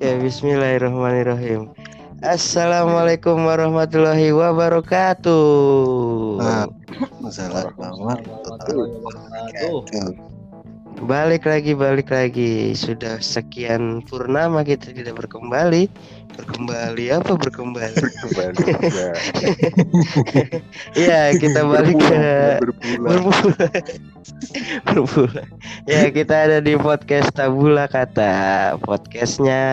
Ya Bismillahirrahmanirrahim. Assalamualaikum warahmatullahi wabarakatuh. Warahmatullahi wabarakatuh. Balik lagi, balik lagi. Sudah sekian purnama kita tidak berkembali. Berkembali apa berkembali? Berkembali. Ya. Iya, kita balik ke Berpulang. berbulan. berbulan. Ya, kita ada di podcast Tabula Kata. Podcastnya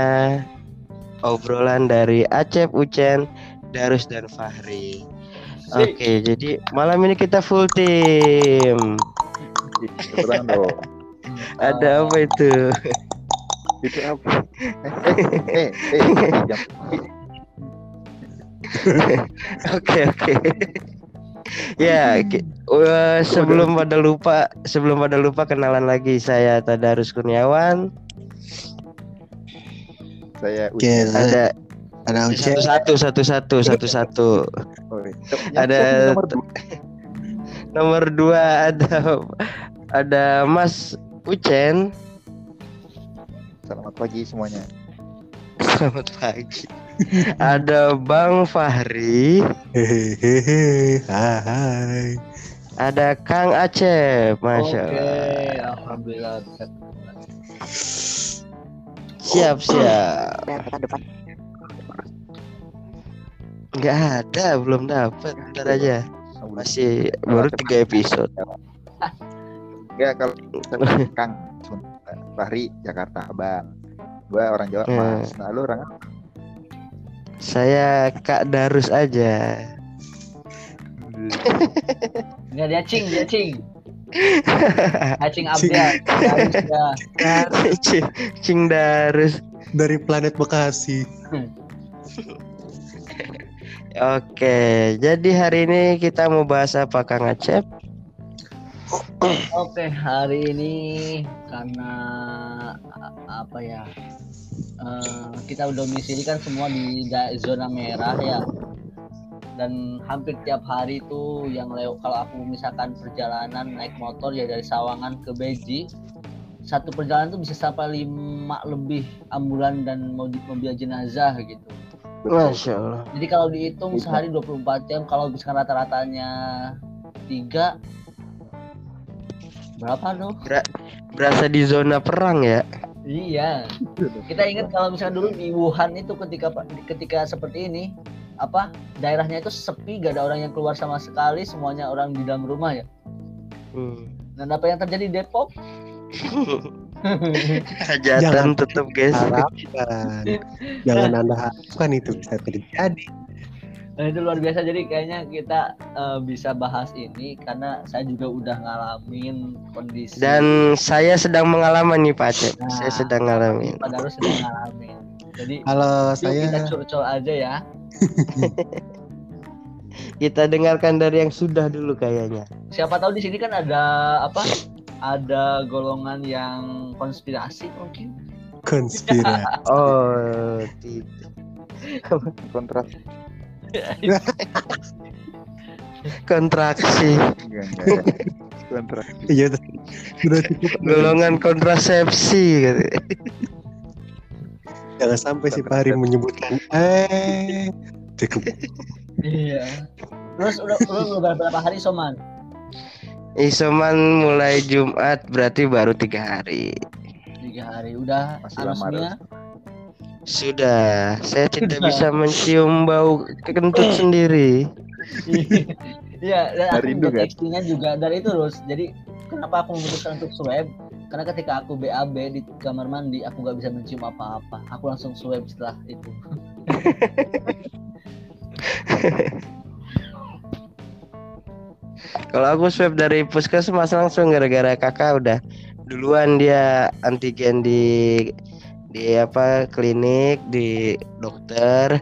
obrolan dari Acep, Ucen, Darus dan Fahri. Oke, jadi malam ini kita full. Terang dong. Ada apa itu? Itu apa? Eh, eh, eh, eh. Oke oke. ya, uh, sebelum pada lupa, sebelum pada lupa kenalan lagi saya Tadarus Kurniawan. Saya saya- Ada ada Ucen, satu satu satu satu satu satu. Ada-. Nomor dua ada ada Mas Ucen. Selamat pagi semuanya. Selamat pagi. ada Bang Fahri. hehehe, hai. Ada Kang Acep. Masya Oke, Allah. alhamdulillah. Siap siap. Nggak ada, belum dapat. Ntar aja. Masih baru tiga episode. Ya kalau Kang Fahri Jakarta Bang. Gua orang Jawa Hmm. Mas. Nah, lu orang apa? Saya Kak Darus aja. Enggak dia cing, dia cing. Acing ya. Cing- Cing Darus. dari planet Bekasi. Oke, jadi hari ini kita mau bahas apa Kang Acep? Oke, hari ini karena apa ya? eh, kita domisili kan semua di zona merah ya. Dan hampir tiap hari itu yang lewat kalau aku misalkan perjalanan naik motor ya dari Sawangan ke Beji satu perjalanan tuh bisa sampai lima lebih ambulan dan mobil, mobil jenazah gitu. Masya Allah. Jadi kalau dihitung sehari 24 jam kalau misalkan rata-ratanya tiga berapa dong? Berasa di zona perang ya? Iya. Kita ingat kalau misalkan dulu di Wuhan itu ketika ketika seperti ini apa daerahnya itu sepi gak ada orang yang keluar sama sekali semuanya orang di dalam rumah ya. Hmm. Dan apa yang terjadi di Depok? Hajatan Jangan. tetap guys. Jangan Anda harapkan itu bisa terjadi. Nah, itu luar biasa jadi kayaknya kita eh, bisa bahas ini karena saya juga udah ngalamin kondisi Dan saya sedang mengalami nih Pak Acep. Nah. Saya sedang ngalamin. Pak Darus sedang ngalamin. Jadi Kalau yuk saya kita curcol aja ya. Kita dengarkan dari yang sudah dulu kayaknya. Siapa tahu di sini kan ada apa? Ada golongan yang konspirasi mungkin. konspirasi. Oh, tidak. Kontras Kontraksi. Kontras. Iya, sudah cukup. Golongan kontrasepsi gitu. Jangan sampai si Fahri menyebutkan eh cukup. Iya. Terus udah udah berapa hari Soman? Isoman mulai Jumat berarti baru tiga hari. Tiga hari. Udah Masih lama, harusnya. Sudah, saya tidak Sudah. bisa mencium bau kentut sendiri. Iya. Dan aku Rindu, minta kan? juga dari itu terus. Jadi kenapa aku memutuskan untuk swab? Karena ketika aku BAB di kamar mandi, aku gak bisa mencium apa-apa. Aku langsung swab setelah itu. Kalau aku swab dari puskesmas langsung gara-gara kakak udah duluan dia antigen di di apa klinik di dokter.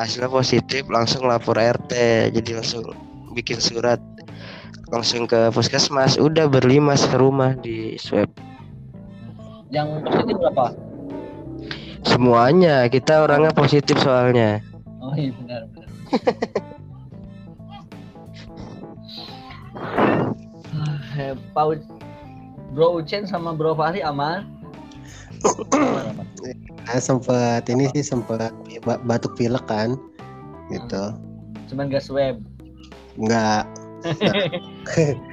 Hasilnya positif langsung lapor RT jadi langsung bikin surat. Langsung ke puskesmas. Udah berlima ke rumah di swab. Yang positif berapa? semuanya. Kita orangnya positif soalnya. Oh iya benar benar. Eh, Pak Bro Ucen sama Bro Fahri aman? Ah, sempet ini sih sempet ba- batuk pilek kan gitu. Cuman gak swab? Nggak.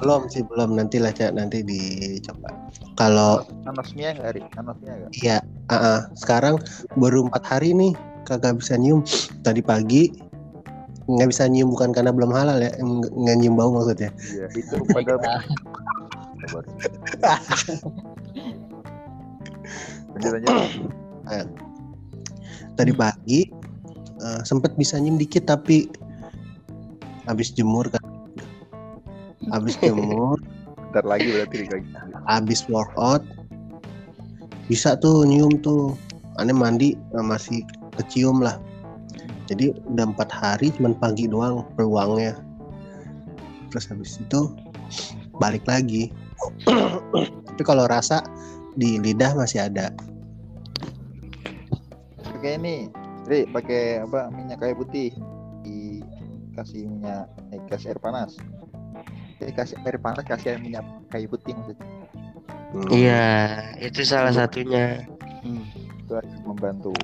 Belum sih belum. Nanti lah Cak, nanti dicoba. Kalau anosmia nggak Ri? anosmia nggak? Iya ah, ah. sekarang baru empat hari nih kagak bisa nyium. Tadi pagi nggak bisa nyium bukan karena belum halal ya nggak nggak nyium bau maksudnya. Iya itu padahal Lanjut lanjut. Tadi pagi eh, sempet bisa nyium dikit tapi habis jemur kan. Habis jemur. Ntar lagi berarti lagi habis workout bisa tuh nyium tuh. Aneh mandi eh, masih kecium lah. Jadi udah empat hari cuman pagi doang peluangnya. Terus habis itu balik lagi. Tapi kalau rasa di lidah masih ada pakai ini Ri pakai apa minyak kayu putih dikasih minyak eh, kasih air panas jadi kasih air panas kasih air minyak kayu putih maksudnya Hmm. Iya, itu salah satunya. Hmm. itu akan membantu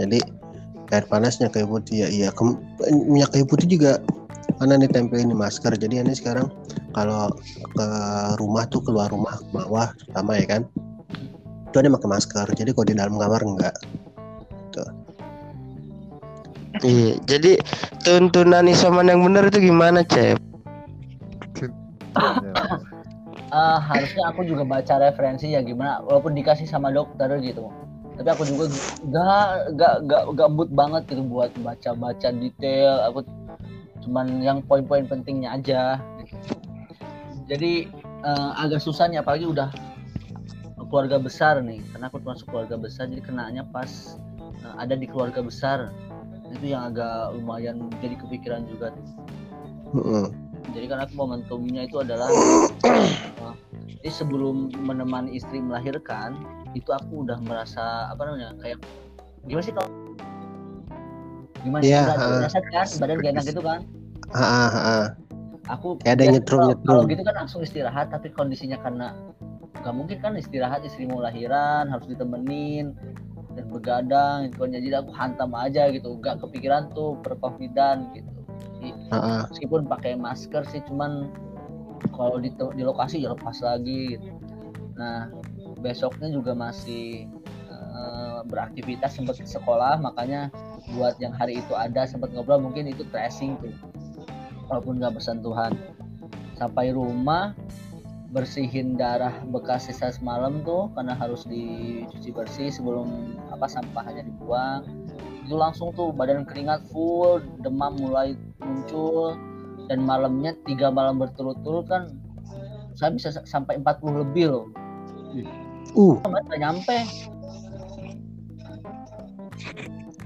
jadi air panasnya kayu putih ya iya Kem- minyak kayu putih juga mana nih tempelin di masker? Jadi ini sekarang kalau ke rumah tuh keluar rumah ke bawah terutama ya kan? Itu ada pakai masker. Jadi kalau di dalam kamar enggak. Iya, jadi tuntunan isoman yang benar itu gimana, Cep? Eh, harusnya aku juga baca referensi ya gimana walaupun dikasih sama dokter gitu. Tapi aku juga gak gak gak gak mood banget gitu buat baca baca detail. Aku cuman yang poin-poin pentingnya aja. Jadi eh, agak susah nih apalagi udah keluarga besar nih. Karena aku termasuk keluarga besar jadi kenanya pas eh, ada di keluarga besar. Itu yang agak lumayan jadi kepikiran juga. Tuh Mm-mm. jadi kan aku momentumnya itu adalah uh, jadi sebelum menemani istri melahirkan itu aku udah merasa apa namanya kayak gimana sih kalau gimana sih Iya, udah uh, biasa kan? Badan gak enak gitu kan ah, ah, ah. aku Kayak ada biasa nyetrum, kalau- nyetrum. kalau gitu kan langsung istirahat tapi kondisinya karena gak mungkin kan istirahat istri mau lahiran harus ditemenin dan begadang gitu kan jadi aku hantam aja gitu gak kepikiran tuh percovidan gitu Jadi, ah. meskipun pakai masker sih cuman kalau di, di lokasi ya lepas lagi gitu. nah besoknya juga masih eh, beraktivitas sempat ke sekolah makanya buat yang hari itu ada sempat ngobrol mungkin itu tracing tuh walaupun nggak bersentuhan sampai rumah bersihin darah bekas sisa semalam tuh karena harus dicuci bersih sebelum apa sampahnya dibuang. Itu langsung tuh badan keringat full demam mulai muncul dan malamnya tiga malam berturut-turut kan saya bisa sa- sampai 40 lebih loh. Uh. Nggak nyampe.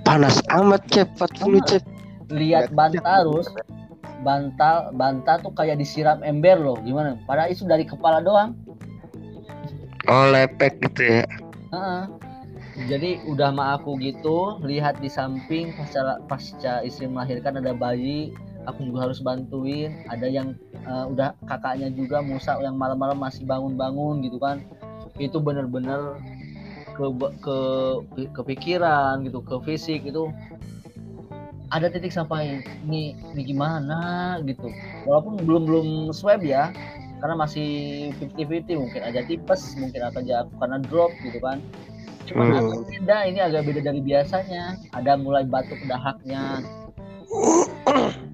Panas amat, Cep. 40, Cep. lihat bantarus bantal bantal tuh kayak disiram ember loh. Gimana? Padahal itu dari kepala doang. Oh, lepek gitu ya. Heeh. jadi udah sama aku gitu lihat di samping pasca pasca istri melahirkan ada bayi aku juga harus bantuin. Ada yang eh, udah kakaknya juga Musa yang malam-malam masih bangun-bangun gitu kan. Itu bener-bener ke ke kepikiran gitu ke fisik itu ada titik sampai ini ini gimana? gitu. Walaupun belum belum swab ya karena masih 50-50 mungkin ada tipes mungkin aja karena drop gitu kan. Cuma Hmm. agak beda ini agak beda dari biasanya. Ada mulai batuk dahaknya.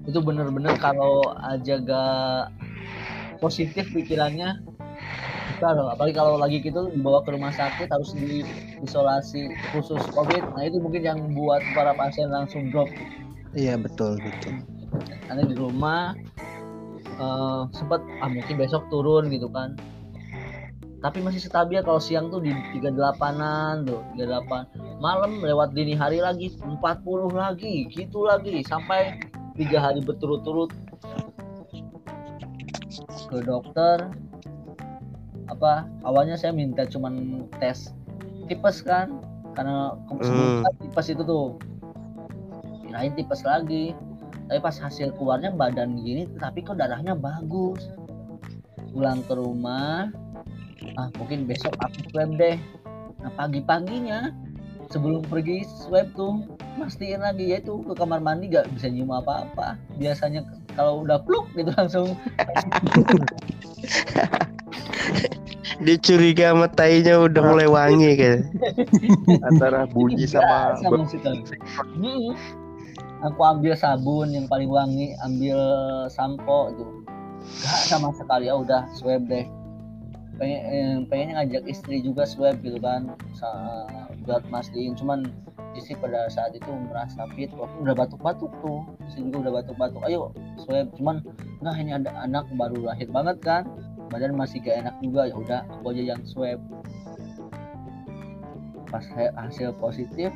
Itu bener-bener kalau aja gak positif pikirannya loh apalagi kalau lagi gitu dibawa ke rumah sakit harus diisolasi khusus covid. Nah itu mungkin yang buat para pasien langsung drop. Iya betul betul. Karena di rumah eh sempat ah mungkin besok turun gitu kan. Tapi masih stabil kalau siang tuh di 38an tuh 38 malam lewat dini hari lagi 40 lagi gitu lagi sampai tiga hari berturut-turut. Ke dokter apa awalnya saya minta cuman tes tipes kan karena ke- sebelum Hmm. tipes itu tuh kirain tipes lagi tapi pas hasil keluarnya badan gini tapi kok darahnya bagus pulang ke rumah ah mungkin besok aku swab deh Nah pagi-paginya sebelum pergi swab tuh mastiin lagi ya itu ke kamar mandi gak bisa nyium apa-apa. Biasanya kalau udah pluk gitu langsung Dia curiga sama tainya udah mulai wangi kayak. Antara bunyi sama sama. Aku ambil sabun yang paling wangi, ambil sampo itu. Gak sama sekali ya udah swab deh. Pengen, eh, pengennya ngajak istri juga swab gitu kan, buat mastiin. Cuman istri pada saat itu merasa fit, waktu udah batuk-batuk tuh, istri juga udah batuk-batuk. Ayo swab, cuman nah ini ada anak baru lahir banget kan, badan masih gak enak juga ya udah aku aja yang swab. Pas ha- hasil positif,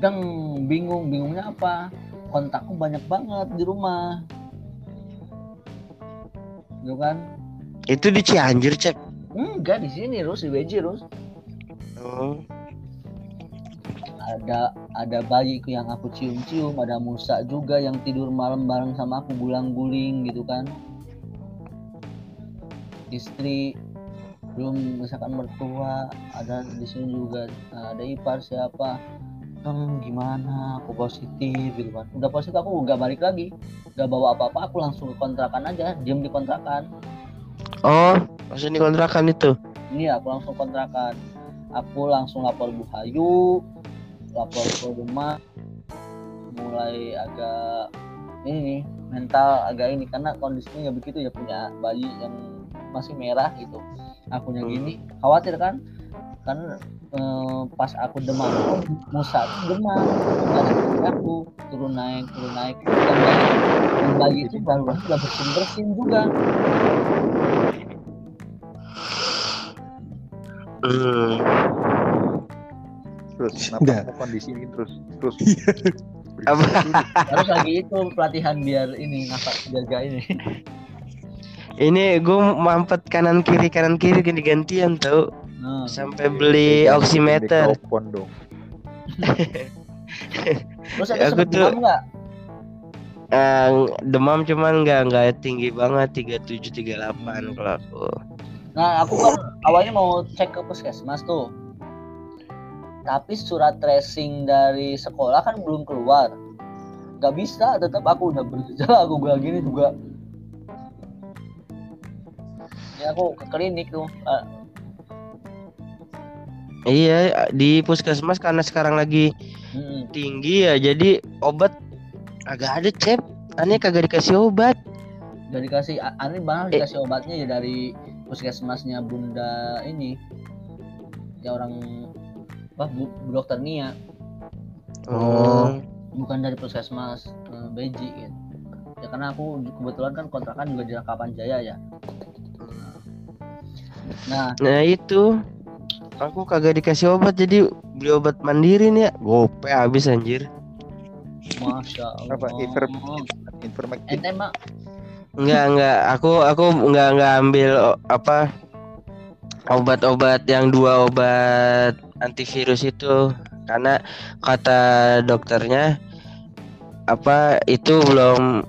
deng bingung bingungnya apa kontakku banyak banget di rumah gitu kan Itu di Cianjur, Cep. enggak di sini Rus di WJ Rus Oh. ada ada bayiku yang aku cium-cium ada Musa juga yang tidur malam bareng sama aku gulang-guling gitu kan istri belum misalkan mertua ada di sini juga Nah, ada ipar siapa Kang gimana? Aku positif gitu kan. Udah positif aku nggak balik lagi. Nggak bawa apa-apa aku langsung ke kontrakan aja diem di kontrakan. Oh, maksudnya di kontrakan itu. ini aku langsung kontrakan. Aku langsung lapor Bu Hayu lapor ke rumah. Mulai agak ini nih mental agak ini karena kondisinya ya begitu ya punya bayi yang masih merah gitu. Akunya gini khawatir kan? Kan eh, pas aku demam Musa demam aku turun naik turun naik dan bayi, dan bayi itu baru udah bersin bersin juga. Hmm. terus kenapa kondisi ini terus terus? Apa? harus lagi itu pelatihan biar ini ngafat biar gak ini Ini gue mampet kanan kiri kanan kiri ganti gantian tau. Nah, sampai beli oximeter. Mikrofon dong. Terus Aku tuh- demam Eh, demam cuman nggak nggak tinggi banget 37 38 kalau aku. nah aku kan awalnya mau cek ke puskesmas tuh. Tapi surat tracing dari sekolah kan belum keluar. Nggak bisa tetap aku udah bergejala aku bilang gini juga ya aku ke klinik tuh Eh, Iya di puskesmas karena sekarang lagi mm, tinggi ya jadi obat agak ada cep. Aneh kagak dikasih obat. dari kasih aneh banget dikasih obatnya ya dari puskesmasnya bunda ini ya orang apa bu, bu dokter Nia Oh. bukan dari puskesmas eh, Beji gitu. ya karena aku kebetulan kan kontrakan juga di Rangkapan Jaya ya nah. Nah itu. Aku kagak dikasih obat jadi beli obat mandiri nih ya. Gope habis anjir. masya Allah. Apa, ente mak? Enggak enggak. Aku aku enggak enggak ambil apa obat-obat yang dua obat antivirus itu. Karena kata dokternya apa itu belum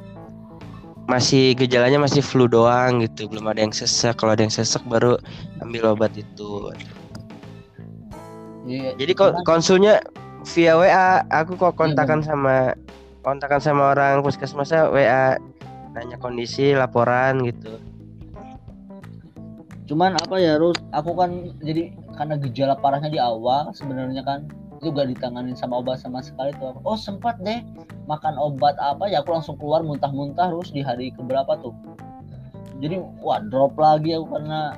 masih gejalanya masih flu doang gitu. Belum ada yang sesek kalau ada yang sesek baru ambil obat itu. Iya, jadi ko- konsulnya via WA aku kok kontakan sama kontakan sama orang puskesmasnya WA nanya kondisi laporan gitu. Cuman apa ya Rus? Aku kan jadi karena gejala parahnya di awal sebenarnya kan itu gak ditanganin sama obat sama sekali tuh oh sempat deh makan obat apa ya aku langsung keluar muntah-muntah terus di hari keberapa tuh jadi wah drop lagi aku karena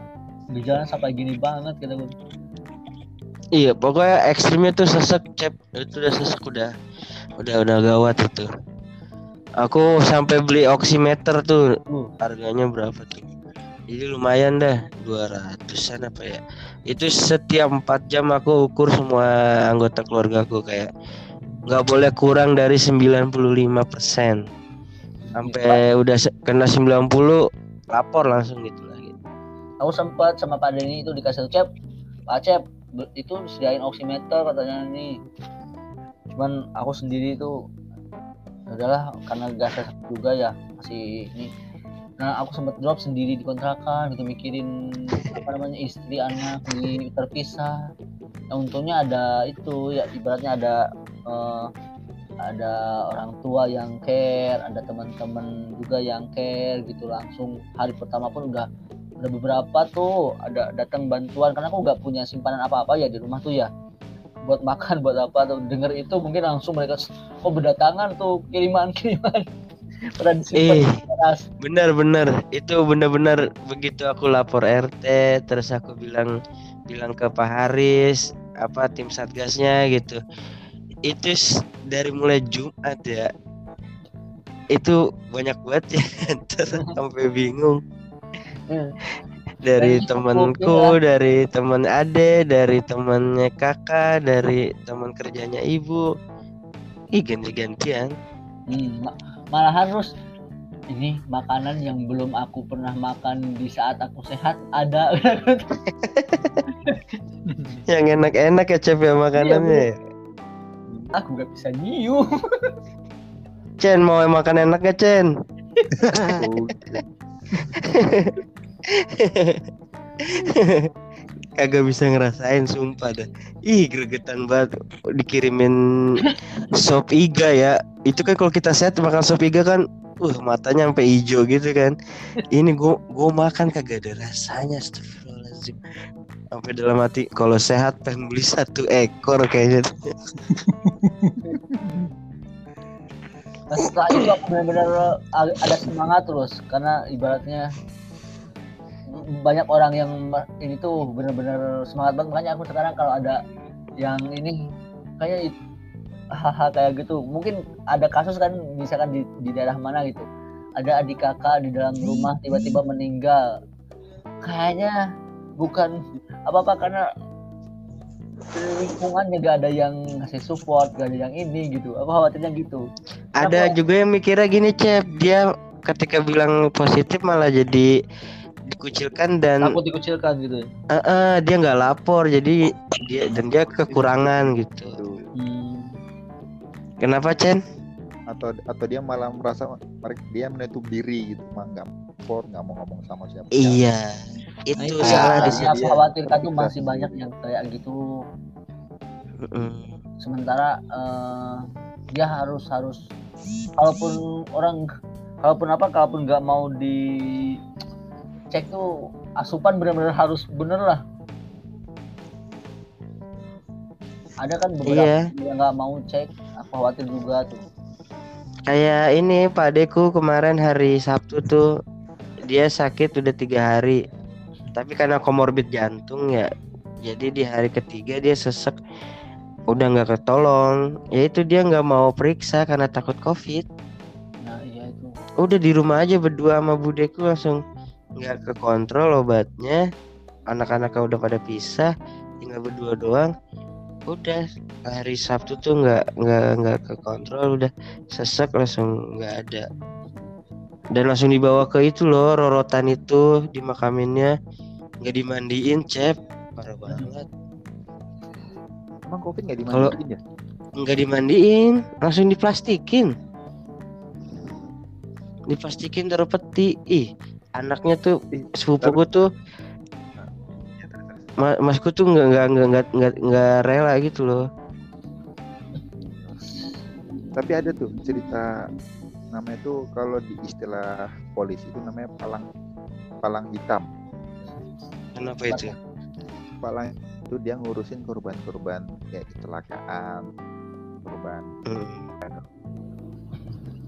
gejalanya sampai gini banget gitu Iya, pokoknya ekstrimnya tuh sesek, cep. Itu udah sesek udah, udah udah gawat itu. Aku sampai beli oximeter tuh, Uh. harganya berapa tuh? Jadi lumayan dah, 200-an apa ya. Itu setiap 4 jam aku ukur semua anggota keluarga aku kayak nggak boleh kurang dari 95% Sampai udah se- kena 90 lapor langsung gitu lagi. aku sempat sama Pak Denny itu dikasih cep Pak Cep itu sediain oximeter katanya nih cuman aku sendiri itu ya udahlah karena sesek juga ya masih ini nah aku sempat drop sendiri di kontrakan gitu mikirin apa namanya istri anak di terpisah Yang untungnya ada itu ya ibaratnya ada eh, ada orang tua yang care, ada teman-teman juga yang care gitu. Langsung hari pertama pun udah udah beberapa tuh ada datang bantuan. Karena aku nggak punya simpanan apa-apa ya di rumah tuh ya. Buat makan buat apa tuh. Denger itu mungkin langsung mereka oh berdatangan tuh kiriman kiriman disimpan Eh, benar-benar itu benar-benar begitu aku lapor RT terus aku bilang bilang ke Pak Haris apa tim satgasnya gitu. Itu dari mulai Jumat ya. Itu banyak banget ya. Sampai bingung. Hmm. dari temanku dari teman ade dari temannya kakak dari teman kerjanya ibu. Ih ganti-gantian. Hmm, malahan terus ini makanan yang belum aku pernah makan di saat aku sehat ada. Yang enak-enak ya chef ya makanannya ya? aku nggak bisa nyium. Chen mau makan enak gak Chen? Kagak bisa ngerasain sumpah dah. Ih gregetan banget. Dikirimin sop iga ya itu kan kalau kita set makan sop iga kan uh matanya sampai hijau gitu kan. Ini gua gua makan kagak ada rasanya astagfirullahaladzim. Sampai dalam hati kalau sehat pengen beli satu ekor kayaknya. Nah, setelah itu aku benar-benar ada semangat terus karena ibaratnya banyak orang yang ini tuh benar-benar semangat banget. Makanya aku sekarang kalau ada yang ini kayak hal-hal kayak gitu. Mungkin ada kasus kan misalkan di, di daerah mana gitu. Ada adik kakak di dalam rumah tiba-tiba meninggal. Kayaknya bukan apa-apa karena lingkungan gak ada yang ngasih support gak ada yang ini gitu. Aku khawatirnya gitu. Ada Kenapa? juga yang mikirnya gini cep. Dia ketika bilang positif malah jadi dikucilkan dan takut dikucilkan gitu eh, eh, dia nggak lapor. Jadi dia dan dia kekurangan gitu. Kenapa Chen? Atau atau dia malah merasa mereka dia menutup diri gitu. Mah nggak lapor nggak mau ngomong sama siapa. Iya. Nah, itu itu salah di situ. aku khawatirkan tuh masih banyak yang kayak gitu. Mm-mm. sementara eh, dia harus harus kalaupun orang kalaupun apa kalaupun nggak mau di cek tuh asupan benar-benar harus bener lah. Ada kan beberapa Iya. yang nggak mau cek khawatir juga tuh. Kayak ini Pak Deku kemarin hari Sabtu tuh dia sakit udah tiga hari. Tapi karena komorbid jantung ya jadi di hari ketiga dia sesek udah nggak ketolong. Ya itu dia nggak mau periksa karena takut covid. Nah iya itu. Udah di rumah aja berdua sama budeku langsung nggak kekontrol obatnya. Anak-anaknya udah pada pisah tinggal berdua doang udah hari Sabtu tuh nggak nggak nggak kekontrol udah sesek langsung nggak ada. Dan langsung dibawa ke itu loh rorotan itu dimakaminnya nggak dimandiin cep. Parah banget. Emang covid nggak dimandiin ya? nggak dimandiin langsung diplastikin. Diplastikin taruh peti. Ih anaknya tuh Ih, sepupuku tuh. Ma- masku tuh nggak nggak nggak nggak nggak rela gitu loh. Tapi ada tuh cerita namanya tuh kalau di istilah polisi itu namanya palang palang hitam. Kenapa itu? palang itu dia ngurusin korban-korban kayak kecelakaan korban Hmm.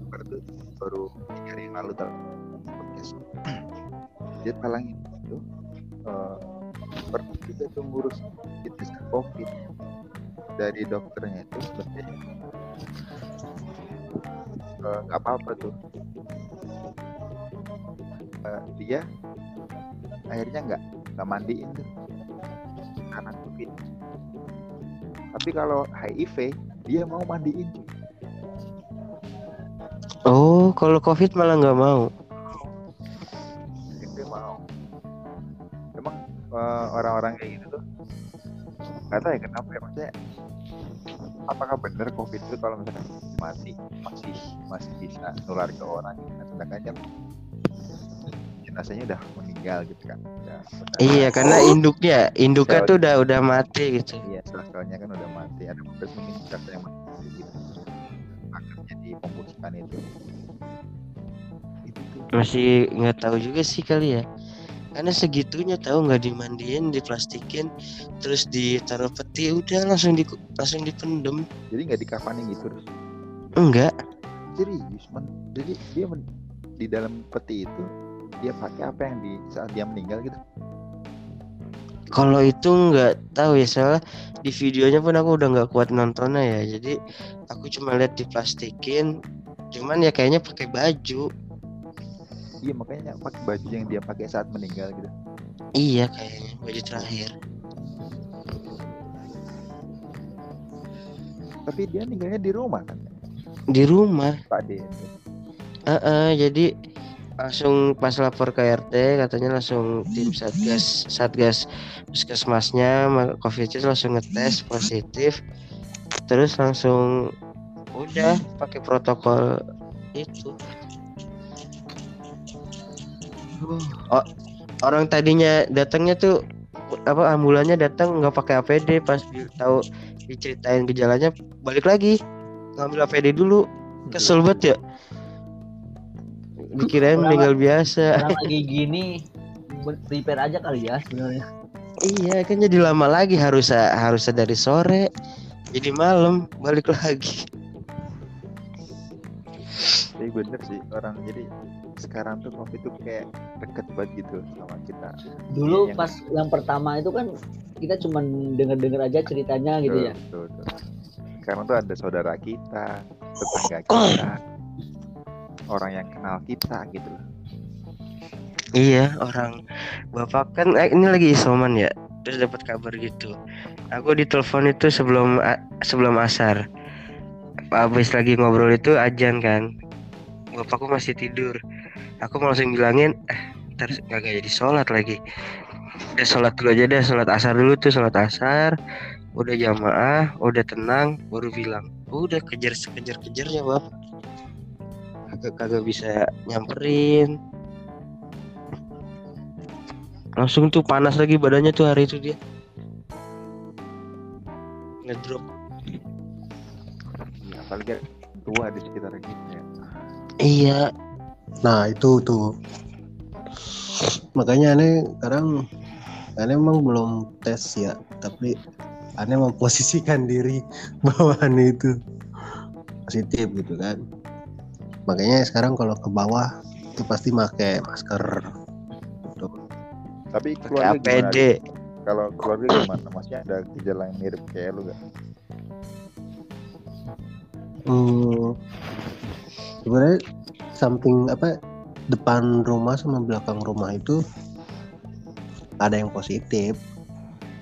baru baru tiga hari yang lalu podcast. Dia palang itu seperti juga tuh ngurus covid. Dari dokternya itu sebenarnya eh, nggak apa-apa tuh. Eh, dia akhirnya nggak nggak mandiin tuh. Karena covid. Tapi kalau HIV dia mau mandiin. Oh kalau covid malah nggak mau orang-orang kayak gitu tuh. Nggak tahu ya kenapa ya maksudnya apakah benar covid itu kalau misalkan mati masih masih bisa nular ke orang nah, sedangkan kan rasanya udah meninggal gitu kan? Udah, udah Iya, karena induknya, induknya Sel- tuh udah udah mati gitu. iya sel-selnya kan udah mati. Ada beberapa mungkin sel yang mati gitu. Akhirnya di pembusukan itu. Itu tuh. Masih nggak tahu juga sih kali ya. Karena segitunya tahu nggak dimandiin, diplastikin, terus ditaruh peti, udah langsung di langsung dipendem. jadi nggak dikafanin gitu terus Enggak. serius men jadi dia men- di dalam peti itu dia pakai apa yang di saat dia meninggal gitu Kalau itu nggak tahu ya soalnya di videonya pun aku udah nggak kuat nontonnya ya. Jadi aku cuma lihat diplastikin. Cuman ya kayaknya pakai baju. Iya makanya pakai baju yang dia pakai saat meninggal gitu. Iya kayaknya baju terakhir. tapi dia meninggalnya di rumah kan? Di rumah. Pak D Heeh, jadi langsung pas lapor ke RT katanya langsung tim satgas satgas puskesmasnya ma- covid itu langsung ngetes positif. Terus langsung udah pakai protokol itu oh, orang tadinya datangnya tuh apa ambulannya datang nggak pakai APD pas tahu diceritain gejalanya balik lagi. Ngambil APD dulu. Kesel banget ya. Dikirain meninggal biasa. Lagi gini? Prepare aja kali ya sebenarnya. iya kan jadi lama lagi harus harusnya dari sore jadi malam balik lagi. Tapi bener sih orang. Jadi sekarang tuh covid itu kayak deket banget gitu sama kita. Dulu Yang- pas yang pertama itu kan kita cuma denger-denger aja ceritanya gitu ya. Betul, betul. Sekarang tuh ada saudara kita, tetangga kita, orang yang kenal kita gitu loh. iya orang bapak kan eh, ini lagi isoman ya terus dapat kabar gitu aku ditelepon itu sebelum sebelum asar habis lagi ngobrol itu ajan kan bapakku masih tidur. Aku mau langsung bilangin eh ntar nggak jadi sholat lagi. Udah sholat dulu aja deh sholat asar dulu tuh sholat asar. Udah jamaah udah tenang. Baru bilang udah kejar kejar kejarnya bapak kagak kagak bisa nyamperin. Langsung tuh panas lagi badannya tuh hari itu dia. Ngedrop. Apalagi tua di sekitar kita ya. Iya. Nah itu tuh. Makanya aneh sekarang aneh emang belum tes ya tapi aneh memposisikan diri bahwa aneh itu positif gitu kan. Makanya sekarang kalau ke bawah itu pasti pakai masker. Tapi pakai keluarga gimana? APD Kalau keluarga gimana? Maksudnya ada gejala yang mirip kayak lu gak? hmm, sebenarnya samping apa depan rumah sama belakang rumah itu ada yang positif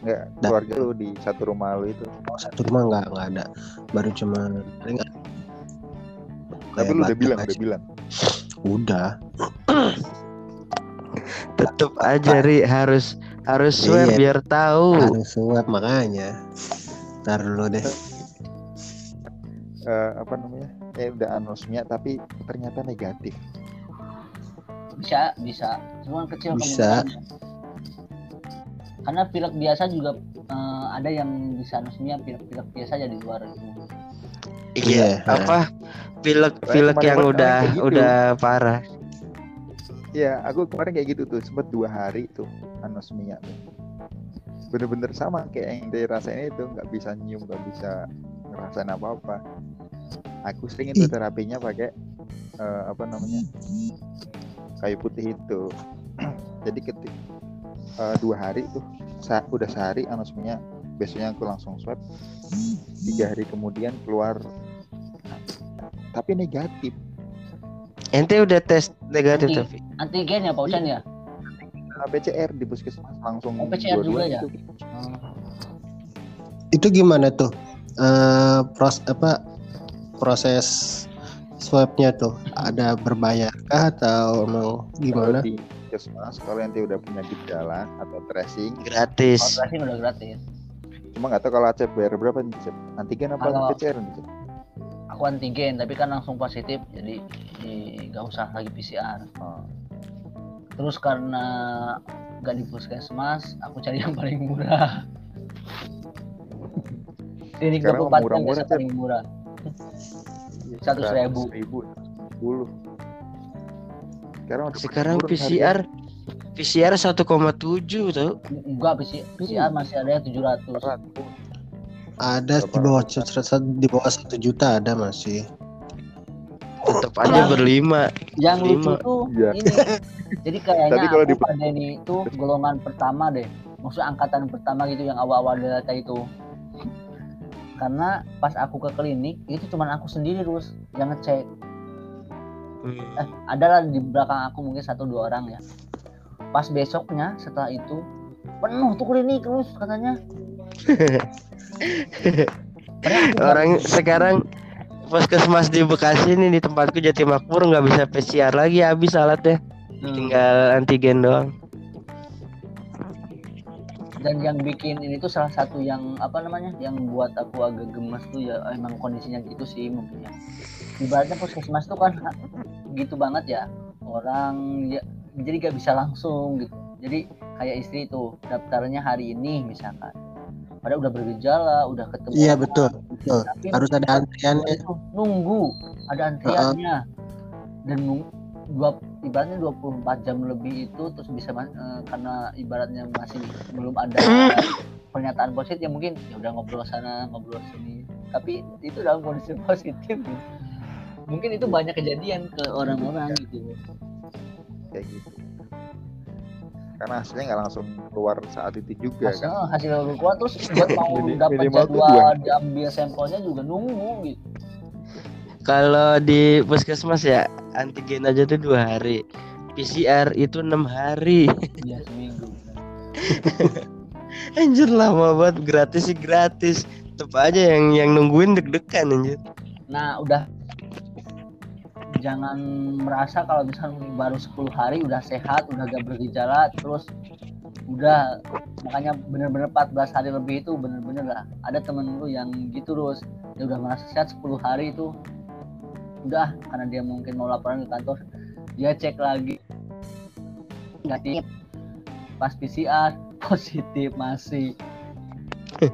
Enggak, keluarga lu di satu rumah lu itu. Oh, satu rumah nggak nggak ada baru cuma paling Tapi lu udah bilang, aja. udah bilang. udah tetep aja ri harus harus swear Iya. biar tahu harus swab makanya ntar dulu deh Eh, apa namanya? Eh udah anosmia tapi ternyata negatif. Bisa, bisa. Cuma kecil Bisa. Karena pilek biasa juga eh, ada yang bisa anosmia pilek-pilek biasa aja di luar itu. iya Iya, apa pilek pilek yang udah gitu. udah parah Iya, aku kemarin kayak gitu tuh, sempet dua hari tuh anosmia tuh. Bener-bener sama kayak yang rasain itu, nggak bisa nyium, nggak bisa ngerasain apa-apa. Aku sering itu terapinya pakai eh, apa namanya kayu putih itu. Jadi ketik eh, dua hari tuh, sa- udah sehari anosmia, besoknya aku langsung swab. Tiga hari kemudian keluar, tapi negatif. ente udah tes negatif Iya. tapi Antigen ya Pak Ucan ya? Nah, PCR di puskesmas langsung Oh, PCR juga ya? itu. itu gimana tuh Eh pros apa proses swabnya tuh ada berbayar kah atau emang gimana Kalau di puskesmas kalau nanti udah punya gejala atau tracing gratis Operasi udah gratis. cuma nggak tahu kalau bayar berapa nih antigen apa Kalau- PCR nih? Aku antigen tapi kan langsung positif jadi eh, nggak usah lagi PCR. Oh. terus karena gak di puskesmas aku cari yang paling murah klinik Sekarang 24 jam murah-murah, biasa Cep. paling murah Seratus ribu. ribu sepuluh sekarang Sekarang PCR PCR 1,7 tuh. enggak PC, PCR masih ada yang 700 harganya. Ada di bawah di bawah satu juta ada masih. Tetap aja berlima. yang lucu Lima. tuh Iya. ini jadi kayaknya Tapi kalau aku di- pada ini tuh golongan pertama deh maksud angkatan pertama gitu yang awal-awal delta itu karena pas aku ke klinik itu cuman aku sendiri terus yang ngecek Hmm. eh ada lah di belakang aku mungkin satu dua orang ya pas besoknya setelah itu penuh tuh klinik terus katanya Orang sekarang puskesmas di Bekasi ini di tempatku Jatimakmur nggak bisa PCR lagi habis alatnya. Hmm. Tinggal antigen doang. Dan yang bikin ini tuh salah satu yang apa namanya yang buat aku agak gemes tuh ya emang kondisinya gitu sih mungkin ya ibaratnya puskesmas tuh kan gitu banget ya orang ya jadi gak bisa langsung gitu jadi kayak istri tuh daftarnya hari ini misalkan padahal udah bergejala udah ketemu Iya orang, betul. betul. tapi Harus ada antriannya. nunggu ada antriannya dan nung- dua ibaratnya 24 jam lebih itu terus bisa eh, karena ibaratnya masih belum ada pernyataan positif ya mungkin ya udah ngobrol sana ngobrol sini. Tapi itu dalam kondisi positif gitu. mungkin itu banyak kejadian ke orang-orang gitu. Kayak gitu. Karena hasilnya nggak langsung keluar saat itu juga hasil, kan? hasil keluar terus buat mau dapat jadwal diambil sampelnya juga nunggu gitu. Kalau di puskesmas ya antigen aja tuh dua hari. PCR itu enam hari. ya seminggu Anjir lama banget gratis sih gratis. Tetep aja yang yang nungguin deg-degan anjir. Nah, udah jangan merasa kalau misalnya baru 10 hari udah sehat, udah gak bergejala, terus udah makanya bener-bener 14 hari lebih itu bener-bener lah. Ada temen lu yang gitu terus dia udah merasa sehat 10 hari itu udah karena dia mungkin mau laporan ke kantor dia cek lagi. Negatif. Pas PCR positif masih.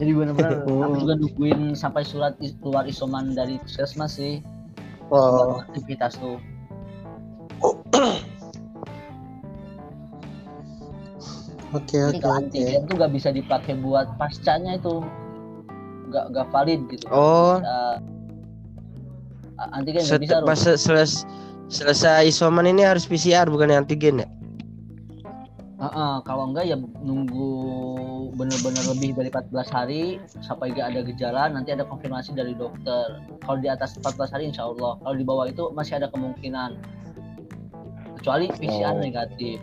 Jadi bener-bener aku juga nungguin sampai surat is- keluar isoman dari puskesmas sih. Oh, aktivitas tuh. Oke oke kalau oke. antigen tuh gak bisa dipakai buat pascanya itu. Gak gak valid gitu. Oh. Bisa, antigen Set, bisa pas seles- selesai isoman ini harus PCR bukan antigen ya? Heeh, kalau enggak ya nunggu bener-bener lebih dari 14 hari sampai gak ada gejala nanti ada konfirmasi dari dokter. Kalau di atas 14 hari insya Allah. Kalau di bawah itu masih ada kemungkinan. Kecuali PCR Oh. negatif.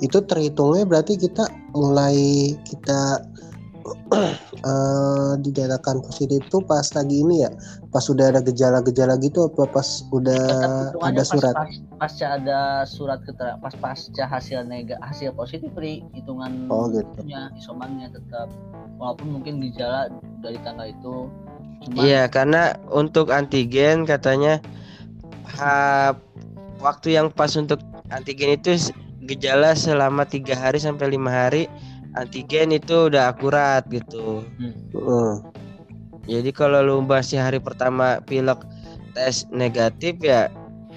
Itu terhitungnya berarti kita mulai kita eh dinyatakan positif tuh pas lagi ini ya, pas udah ada gejala-gejala gitu apa pas udah Tetap ada hitungannya pas, surat? pas, pasca ada surat keterangan pas pasca hasil nega hasil positif Ri, hitungan Oh, gitu. isomannya tetap walaupun mungkin gejala dari tanggal itu Iya, karena untuk antigen katanya ha, waktu yang pas untuk antigen itu gejala selama tiga hari sampai lima hari antigen itu udah akurat gitu. Heeh. Jadi kalau lu masih hari pertama pilek tes negatif ya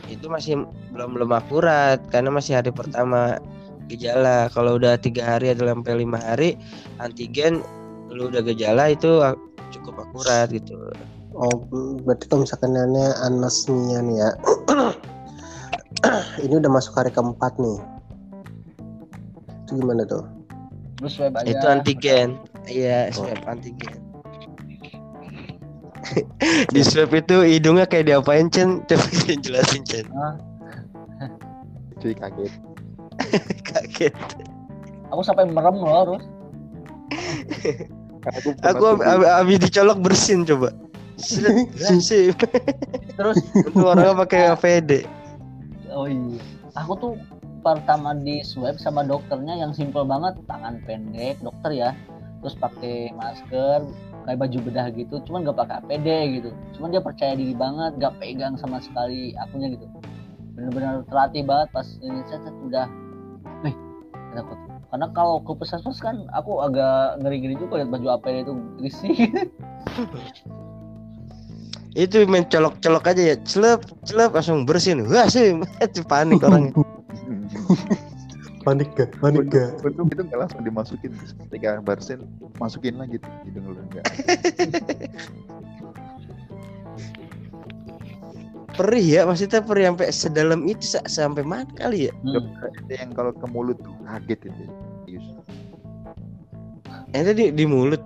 itu masih belum belum akurat karena masih hari pertama gejala. Kalau udah tiga hari atau sampai lima hari antigen lu udah gejala itu cukup akurat gitu. Oh, berarti kalau misalkan nanya anosmia nih ya. ini udah masuk hari keempat nih. Itu gimana tuh? Terus web aja Itu antigen. Iya, swab antigen. Di swab itu hidungnya kayak diapain Chen? Coba jelasin Chen. cuy kaget Kaget. aku sampai merem loh harus Karena aku ab- ab- abis dicolok bersin coba. Bersin. terus Itu orangnya pakai APD. oh iya aku tuh pertama di swab sama dokternya yang simple banget tangan pendek dokter ya. Terus pakai masker pakai baju bedah gitu cuman gak pakai APD gitu. Cuman dia percaya diri banget gak pegang sama sekali akunya gitu. Bener-bener terlatih banget pas ini saya udah nih takut karena kalau ke puskesmas kan aku agak ngeri-ngeri juga lihat baju APD itu risih. Itu main colok-colok aja ya celep celep langsung bersihin wah sih panik orangnya panik gak? Panik gak? Untung itu nggak langsung dimasukin. Ketika barsen masukin lagi hidung lu enggak. perih ya maksudnya perih sampai sedalam itu sa- sampai mana kali ya? Hmm. Ada yang kalau ke mulut tuh kaget itu. Yang tadi di mulut?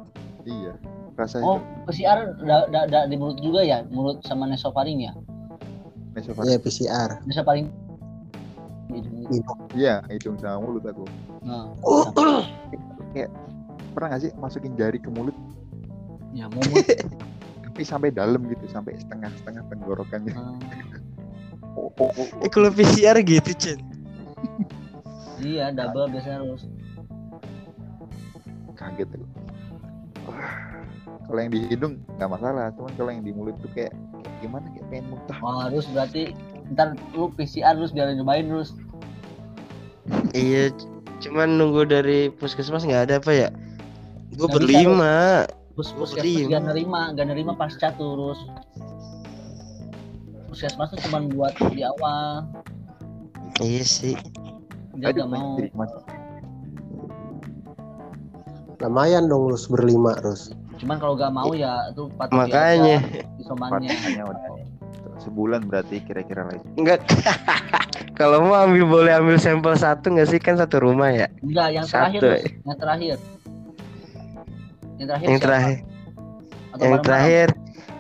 Iya. Rasanya oh PCR da, da, da- di mulut juga ya? Mulut sama nasofaring ya? Ya PCR nasofaring di hidung Iya, hidung sama mulut aku. nah Pernah gak sih masukin jari ke mulut ya mulut tapi sampai dalam gitu, sampai setengah-setengah tenggorokannya. Hmm. Oh, oh, oh, eh kalau PCR gitu Chen iya double biasanya harus kaget aku. Wah, Kalau yang di hidung nggak masalah, cuman kalau yang di mulut tuh kayak, kayak gimana kayak pengen muntah. oh, harus berarti ntar lu PCR terus biar nyobain terus. Iya cuman nunggu dari puskesmas nggak ada apa ya? Gue Nggak berlima. Pus puskesmas gak nerima, gak nerima pasca terus. Puskesmas tuh cuma buat di awal, iya sih. Dia Aduh, gak mau. lumayan dong lu berlima terus. Cuman kalau gak mau ya itu patuhi makanya. aja isomannya. Patahnya udah sebulan berarti kira-kira lah. nggak kalau mau ambil boleh ambil sampel satu nggak sih kan satu rumah ya Enggak, yang terakhir, Satu. Terus. yang terakhir. Yang terakhir. yang terakhir Atau yang terakhir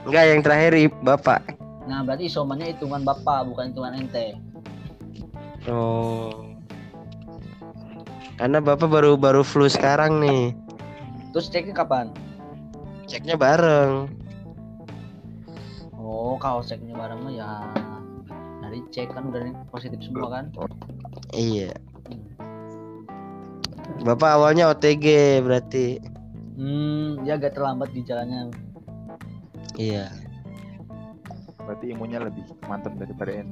nggak yang terakhir i- bapak Nah, berarti isomannya hitungan bapak, bukan hitungan ente. oh karena bapak baru baru flu sekarang nih Terus ceknya kapan? ceknya bareng Oh, kalau ceknya bareng mah ya dari cek kan udah positif semua kan? iya bapak awalnya OTG berarti Hmm, dia agak terlambat di jalannya. iya Berarti imunnya lebih mantap daripada kan?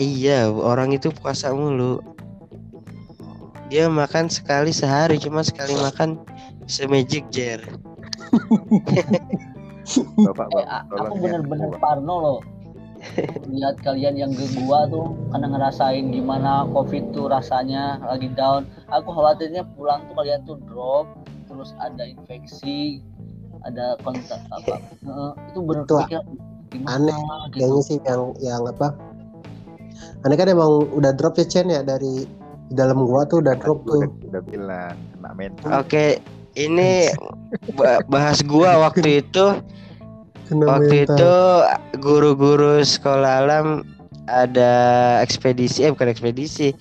Iya, orang itu puasa mulu. Dia makan sekali sehari, cuma sekali makan semejic jar. Bapak, Eh, bapak tolong aku ya, bener-bener parno loh. Lihat kalian yang ke gua tuh karena ngerasain gimana covid tuh rasanya lagi down. Aku khawatirnya pulang tuh kalian tuh drop, terus ada infeksi, ada kontak apa. Heeh, itu bener gimana aneh, gitu. kayaknya sih yang yang apa aneh kan emang udah drop ya Chen ya dari di dalam gua tuh udah drop Udah, tuh udah bilang kena mental. Oke, ini ba- bahas gua waktu itu. Kena Waktu mental. itu guru-guru sekolah alam ada ekspedisi, eh bukan ekspedisi,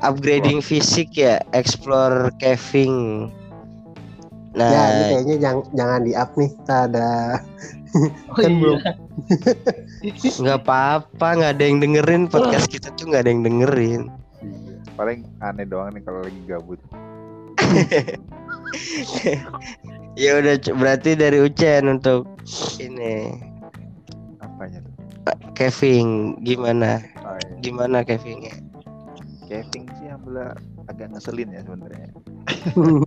upgrading fisik ya, explore caving. ya ini Nah, kayaknya jangan jangan di up nih kita ada Oh kan iya. belum. nggak apa-apa, nggak ada yang dengerin podcast kita tuh nggak ada yang dengerin. Iya. Paling aneh doang nih kalau lagi gabut. Ya udah berarti dari Ucen untuk ini Apanya tuh? caving gimana? Oh, iya. Gimana cavingnya? Caving sih ambil agak ngeselin ya sebenarnya.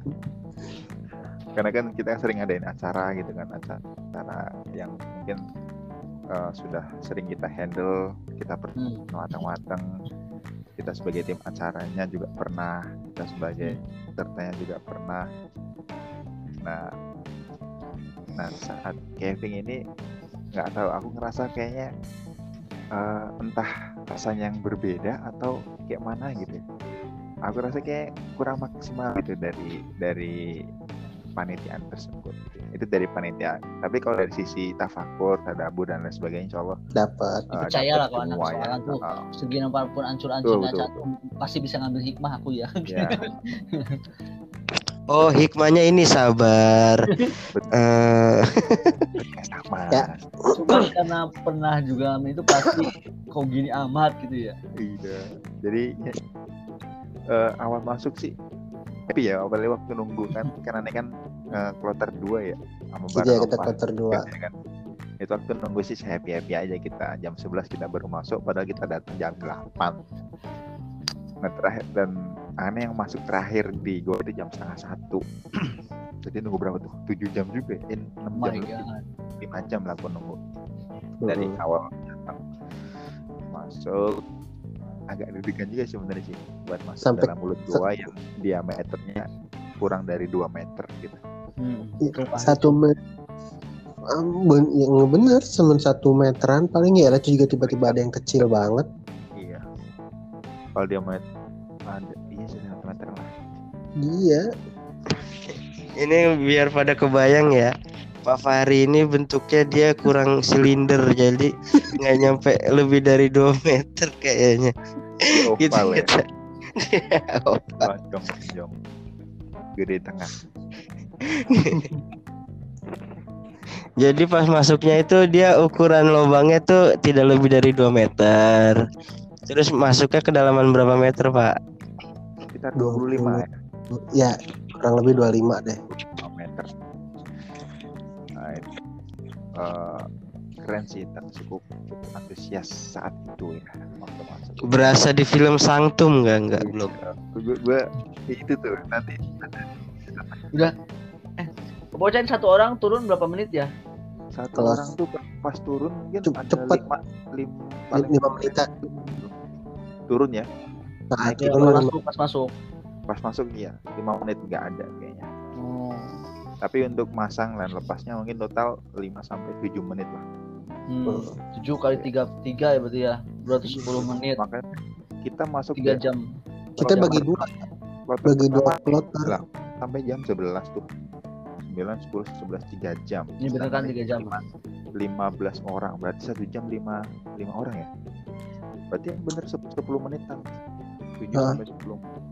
Karena kan kita sering ngadain acara gitu kan acara, acara yang mungkin uh, sudah sering kita handle, kita pernah Hmm. matang-matang. Kita sebagai tim acaranya juga pernah, kita sebagai pesertanya juga pernah. Nah, nah saat caving ini nggak tahu, aku ngerasa kayaknya eh, entah rasanya yang berbeda atau kayak mana gitu. Aku rasa kayak kurang maksimal gitu dari dari panitiaan tersebut. gitu. Itu dari panitia. Tapi kalau dari sisi tafakur, tadabbur dan lain sebagainya, insya Allah dapat eh, Percaya lah kalau anak sekolah tuh. Eh, Segini apa pun ancur-ancurnya pasti bisa ngambil hikmah aku ya. ya, Oh hikmahnya ini sabar. Eh sama. Ya. Cuma karena pernah juga itu pasti kok gini amat gitu ya. Iya. Jadi eh, awal masuk sih tapi ya awalnya waktu nunggu kan karena ini kan eh, kloter dua ya sama Iya bareng kita sama kloter dua. kan itu waktu nunggu sih happy happy aja kita jam 11 kita baru masuk padahal kita datang jam 8 nah terakhir dan aneh yang masuk terakhir di gua itu jam setengah satu jadi nunggu berapa tuh 7 jam juga ya? Eh, 6 Oh jam. 5 jam lah aku nunggu dari Mm-mm. awal datang masuk agak deg-degan juga sih sebenarnya sih buat masuk Sampai- dalam mulut gua yang diameternya kurang dari 2 meter gitu Hmm. Iya, Satu meter. Ben, yang bener cuma satu meteran paling ya lah itu juga tiba-tiba ada yang kecil banget. iya kalau dia met Iya. Ini biar pada kebayang ya. Pak Fahri ini bentuknya dia kurang silinder jadi nggak nyampe lebih dari 2 meter kayaknya. Gitu ya lonjong gede tengah Jadi pas masuknya itu dia ukuran lubangnya tuh tidak lebih dari 2 meter. Terus masuknya kedalaman berapa meter, Pak? sekitar 25 ya Ya, kurang lebih 25 deh. 2 meter nah, itu, eh, keren sih dan cukup cukup antusias saat itu ya waktu masuk Berasa di film Sanctum nggak? Nggak belum. gue gue itu tuh nanti Bocahin satu orang turun berapa menit ya? satu Kelas- orang tuh pas turun mungkin Cep- ada cepet. lima, lim, paling Lima menitan. turun ya Nah, Naik itu masuk pas masuk. Pas masuk iya lima menit nggak ada kayaknya Oh. tapi untuk masang dan lepasnya mungkin total 5 sampai 7 menit lah Hmm. 7 kali 3 3 ya berarti ya. 210 menit. makanya kita masuk 3 ya, jam. kita Kalau bagi dua, kloter bagi dua kloter. sampai jam 11 tuh 9, 10, 11, 3 jam Ini bener kan 3 jam. Lima- 15 orang berarti satu jam 5, 5 orang ya berarti yang bener 10, 10 menitan 7 Ah. sampai 10 menit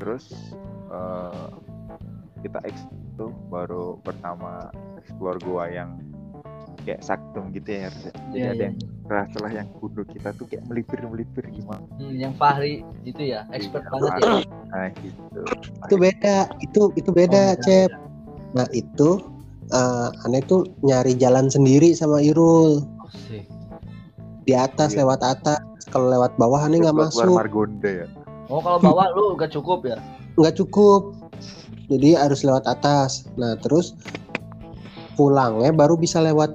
terus eh, kita eks tuh baru pertama explore gua yang kayak saktum gitu ya harusnya. jadi Iya, ada iya. yang setelah yang kudu kita tuh kayak melipir melipir gimana Hmm, yang Fahri itu ya, expert Iya, banget ya. nah gitu Itu beda, itu itu beda, Oh, beda, Cep. Nah, itu eh, aneh tuh nyari jalan sendiri sama Irul Oh, sih. di atas Iya. lewat atas. Kalau lewat bawah aneh nggak keluar masuk, Margonda ya Oh, kalau bawa lu gak cukup ya? nggak cukup. Jadi harus lewat atas. Nah, terus pulangnya baru bisa lewat.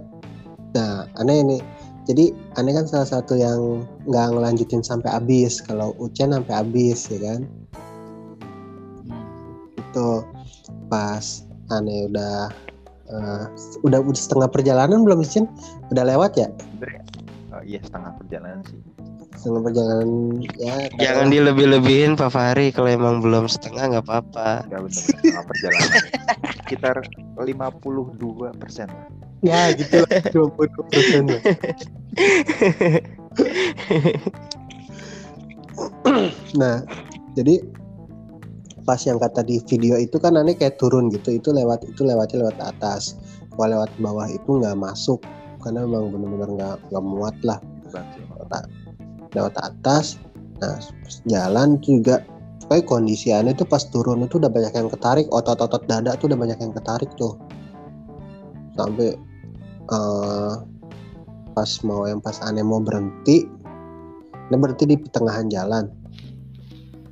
Nah, aneh ini. Jadi aneh kan salah satu yang nggak ngelanjutin sampai habis. Kalau Ucen sampai habis ya kan. Hmm. itu pas aneh udah eh, udah udah setengah perjalanan belum Cen? Udah lewat ya? Eh, iya setengah perjalanan sih Setengah perjalanan. Ya. Jangan dilebih-lebihin Pak Fahri. Kalau emang belum setengah nggak apa-apa. Enggak bener setengah perjalanan. Sekitar 52 persen. Ya gitu lah. 20 persen lah. nah jadi pas yang kata di video itu kan aneh kayak turun gitu. Itu lewat itu lewatnya lewat atas. Kalau lewat bawah itu nggak masuk. Karena memang benar-benar nggak nggak muat lah lewat atas. Nah jalan juga kayak kondisi aneh tuh pas turun itu udah banyak yang ketarik otot-otot dada tuh udah banyak yang ketarik tuh. Sampai eh, pas mau yang pas aneh mau berhenti ini berhenti di pertengahan jalan.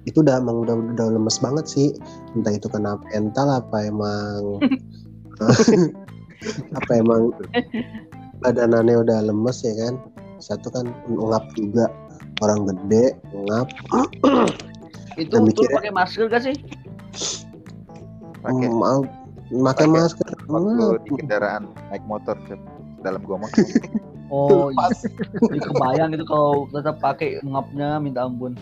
Itu udah emang udah, udah lemes banget sih. Entah itu kena mental apa emang apa emang badanannya udah lemes ya kan. Satu kan ngap juga orang gede ngap Itu mikirnya- pakai masker gak sih? pakai mau pakai Pakai. masker waktu di kendaraan naik motor ke dalam gua motor Oh, iya. Kebayang itu kalau tetap pakai ngapnya minta ampun.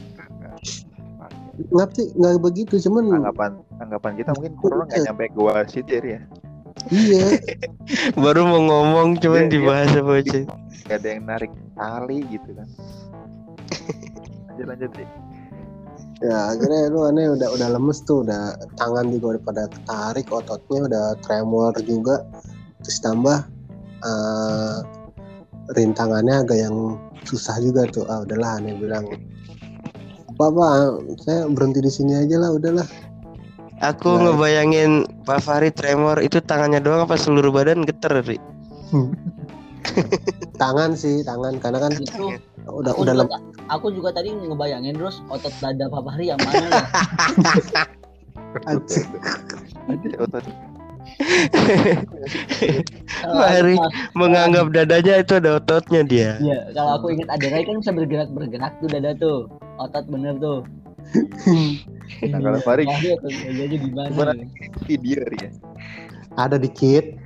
ngap sih nggak begitu cuman anggapan anggapan kita mungkin corona nggak nyampe gua sitir ya iya Baru mau ngomong cuman Iya, iya. dibahas apa aja. nggak ada yang narik tali gitu kan lanjut lanjut sih ya akhirnya lu aneh udah udah lemes tuh udah tangan juga udah pada ketarik ototnya udah tremor juga. Terus tambah eh, rintangannya agak yang susah juga tuh. Ah udahlah aneh bilang. Apa apa saya berhenti di sini aja lah udahlah. Aku Nah. ngebayangin Pak Fahri tremor itu tangannya doang apa seluruh badan geter, Ri? tangan sih tangan. Karena kan itu udah aku udah juga, aku juga tadi ngebayangin terus otot dada Pak Fahri yang mana ya otot. Fahri menganggap dadanya itu ada ototnya dia. Iya, kalau aku ingat Aderai kan bisa bergerak bergerak tuh dada tuh, otot bener tuh. Nah, kalau Fahri Fahri otot dadanya gimana? Video ya. ada dikit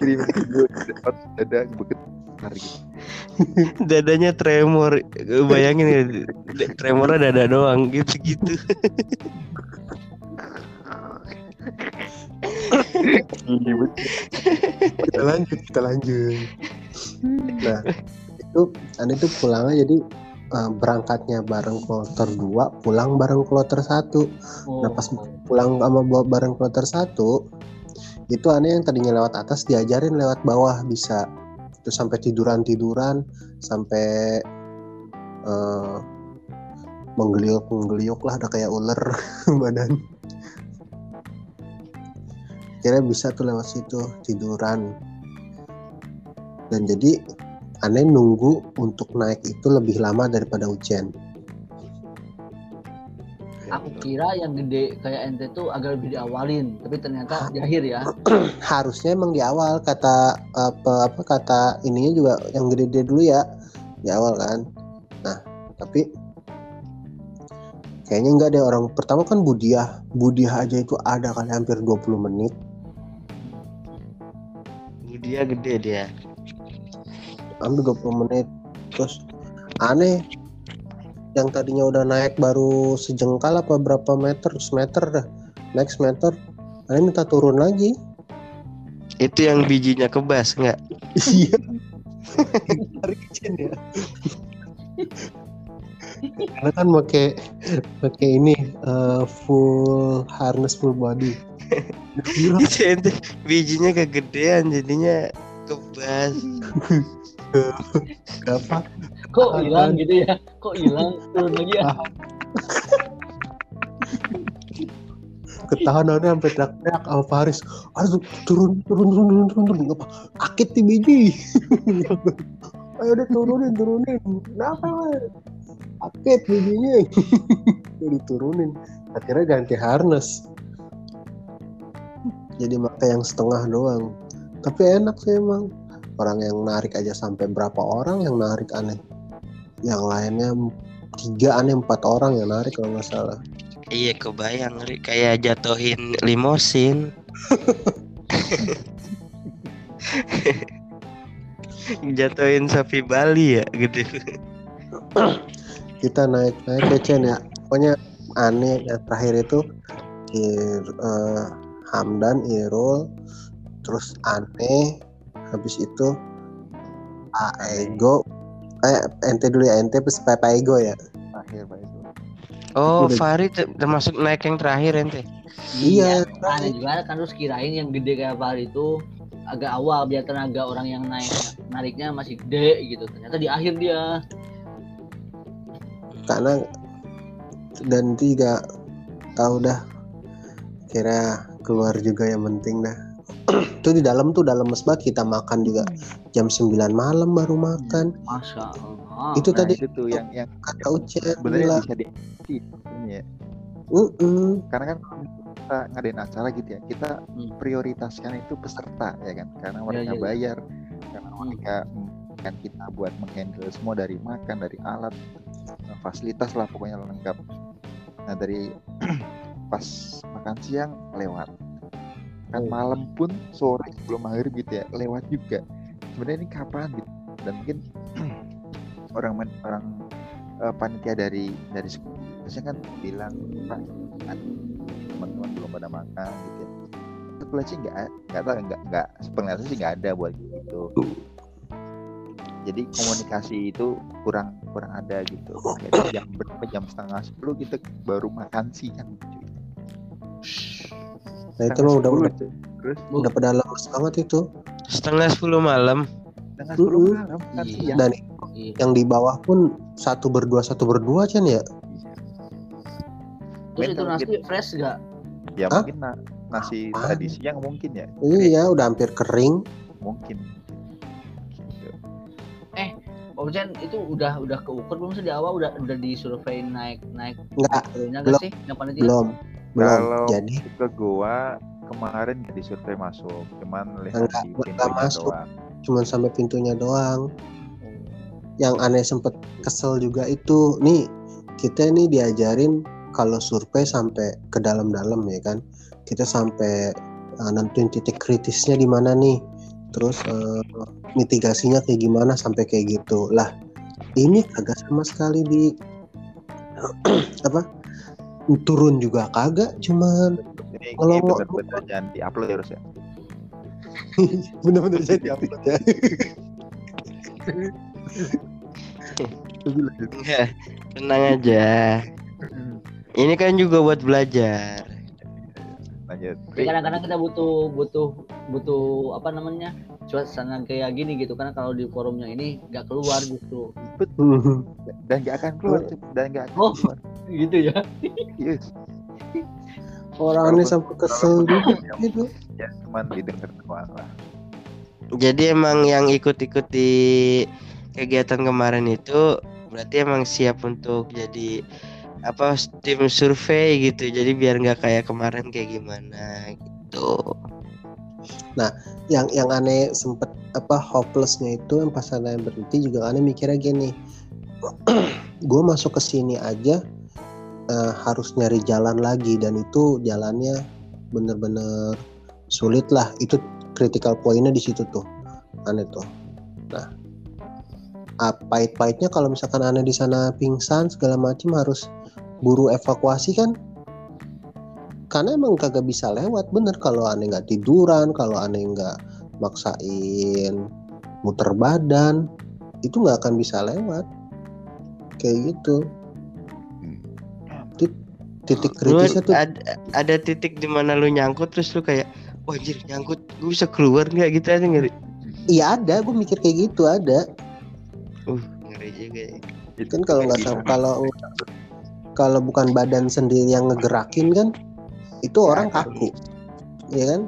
Kirim video otot dada bergetar gitu. Dadanya tremor. Bayangin ya, tremornya dada doang gitu-gitu. Iya betul. kita lanjut kita lanjut nah itu aneh tuh pulangnya jadi eh, berangkatnya bareng kloter 2 pulang bareng kloter 1 Oh, Nah, pas pulang sama bawa bareng kloter satu itu aneh yang tadinya lewat atas diajarin lewat bawah bisa terus sampai tiduran tiduran sampai eh menggeliuk menggeliuk lah ada kayak ular badan. Kira bisa tuh lewat situ tiduran. Dan jadi aneh nunggu untuk naik itu lebih lama daripada ujian aku kira yang gede kayak ente tuh agak lebih diawalin, tapi ternyata di akhir ya. harusnya emang di awal kata apa apa kata ininya juga yang gede-gede dulu ya di awal kan nah tapi kayaknya enggak deh orang pertama kan Budiah Budiah aja itu ada kali hampir 20 menit Dia gede dia. hampir 20 menit terus aneh yang tadinya udah naik baru sejengkal apa berapa meter semeter dah naik semeter aneh minta turun lagi Itu yang bijinya kebas nggak? Iya. Tarik ijen ya. Karena kan pakai pakai ini eh, full harness full body. Gila, Itu bijinya kegedean jadinya kebas. apa? Kok hilang gitu ya? Kok hilang? Turun lagi ya? Ketahanannya sampai teriak-teriak sama Faris. Aduh, turun, turun, turun, turun, turun, turun. Apa? Akit di biji. Ayo udah turunin, turunin. Kenapa? Akit bijinya. Udah diturunin. Akhirnya ganti harness. Jadi pakai yang setengah doang. Tapi enak sih emang. Orang yang narik aja sampai berapa orang yang narik aneh. Yang lainnya tiga aneh empat orang yang narik kalau nggak salah. Iya kebayang kayak jatuhin limosin. jatuhin sapi Bali ya gitu. kita naik naik ya Chen ya pokoknya aneh yang terakhir itu Ir, eh, Hamdan Irul terus aneh habis itu Aego eh ente dulu ya ente terus Pak Ego ya Akhir Pak itu. Oh, Udah. Fahri ter- termasuk naik yang terakhir ente. Iya, Aneh juga kan terus kirain yang gede kayak Fahri itu agak awal biar tenaga orang yang naik nariknya masih gede gitu. Ternyata di akhir dia. karena dan tiga tahu dah kira keluar juga yang penting dah itu di dalam tuh dalam banget kita makan juga jam 9 malam baru makan Masya Allah. itu Nah, tadi itu tuh yang yang kata Ucen sebenarnya bisa di ya. "Mm-mm." Karena kan kita ngadain acara gitu ya, kita Hmm. prioritaskan itu peserta ya kan, karena mereka iya, iya. bayar, karena Hmm. mereka kan kita buat menghandle semua dari makan, dari alat, eh, fasilitas lah pokoknya lengkap. Nah dari pas makan siang lewat, kan Oh. malam pun sore sebelum maghrib gitu ya lewat juga. Sebenarnya ini kapan gitu? Dan mungkin orang men- orang eh, panitia dari dari biasanya kan bilang pak kan teman-teman belum pada makan gitu ya sih nggak nggak tahu nggak nggak sepenglihatan sih nggak ada buat gitu jadi komunikasi itu kurang kurang ada gitu Kayak jam berapa jam setengah sepuluh kita baru makan siang cuy. Nah itu mah udah udah, terus udah pada lemes banget itu Setengah sepuluh malam. setengah sepuluh malam makan Iya. dan Iya. yang di bawah pun satu berdua satu berdua Cen ya Terus itu nasi fresh gak? Ya Hah? mungkin na- nasi Apaan? tadi siang mungkin ya. Iya, udah hampir kering. Mungkin. Gitu. Om Jen itu udah udah keukur belum sih di awal udah udah disurvei naik naik Enggak, belum. gak sih yang panitia? belum. Belum. Kalau- Jadi Ke gua kemarin jadi survei masuk, cuman lihat Enggak, di enggak pintunya masuk. doang. cuma sampai pintunya doang. Yang aneh sempet kesel juga itu, nih kita nih diajarin kalau survei sampai ke dalam-dalam ya kan. Kita sampai uh, nentuin titik kritisnya di mana nih. Terus uh, mitigasinya kayak gimana sampai kayak gitu. Lah, ini kagak sama sekali di apa? Turun juga kagak, cuman Ini, Kalau ini mau- bener-bener jangan di-upload ya, harus ya. bener-bener jadi upload ya. Enggak, tenang aja. Ini kan juga buat belajar. Lanjut. Kadang-kadang kita butuh butuh butuh apa namanya suasana kayak gini gitu karena kalau di forumnya ini nggak keluar justru Dan gak akan keluar, dan gak akan Oh. keluar. gitu ya Yes. Orang ini sampai kesel gitu. Ya, cuman didengar doang lah. Jadi emang yang ikut-ikut di kegiatan kemarin itu berarti emang siap untuk jadi apa tim survei gitu. Jadi biar nggak kayak kemarin kayak gimana gitu. Yang yang aneh sempet apa hopelessnya itu yang pas aneh berhenti juga aneh mikirnya gini. Gue masuk ke sini aja eh, harus nyari jalan lagi dan itu jalannya bener-bener sulit lah. Itu critical pointnya di situ tuh aneh tuh. Nah ah, pahit-pahitnya kalau misalkan aneh di sana pingsan segala macam harus buru evakuasi kan karena emang kagak bisa lewat bener. Kalau aneh nggak tiduran kalau aneh nggak maksain muter badan itu nggak akan bisa lewat. Kayak gitu. Tit- titik Lu kritisnya tuh ada, ada titik di mana lu nyangkut terus lu kayak wah anjir nyangkut. Gue bisa keluar nggak? Gitu aja ngeri. iya ada. Gue mikir kayak gitu ada. Uh, ngeri juga ya. kan kalau nggak salah kalau kalau bukan badan sendiri yang ngegerakin kan itu orang kaku. Ya kan?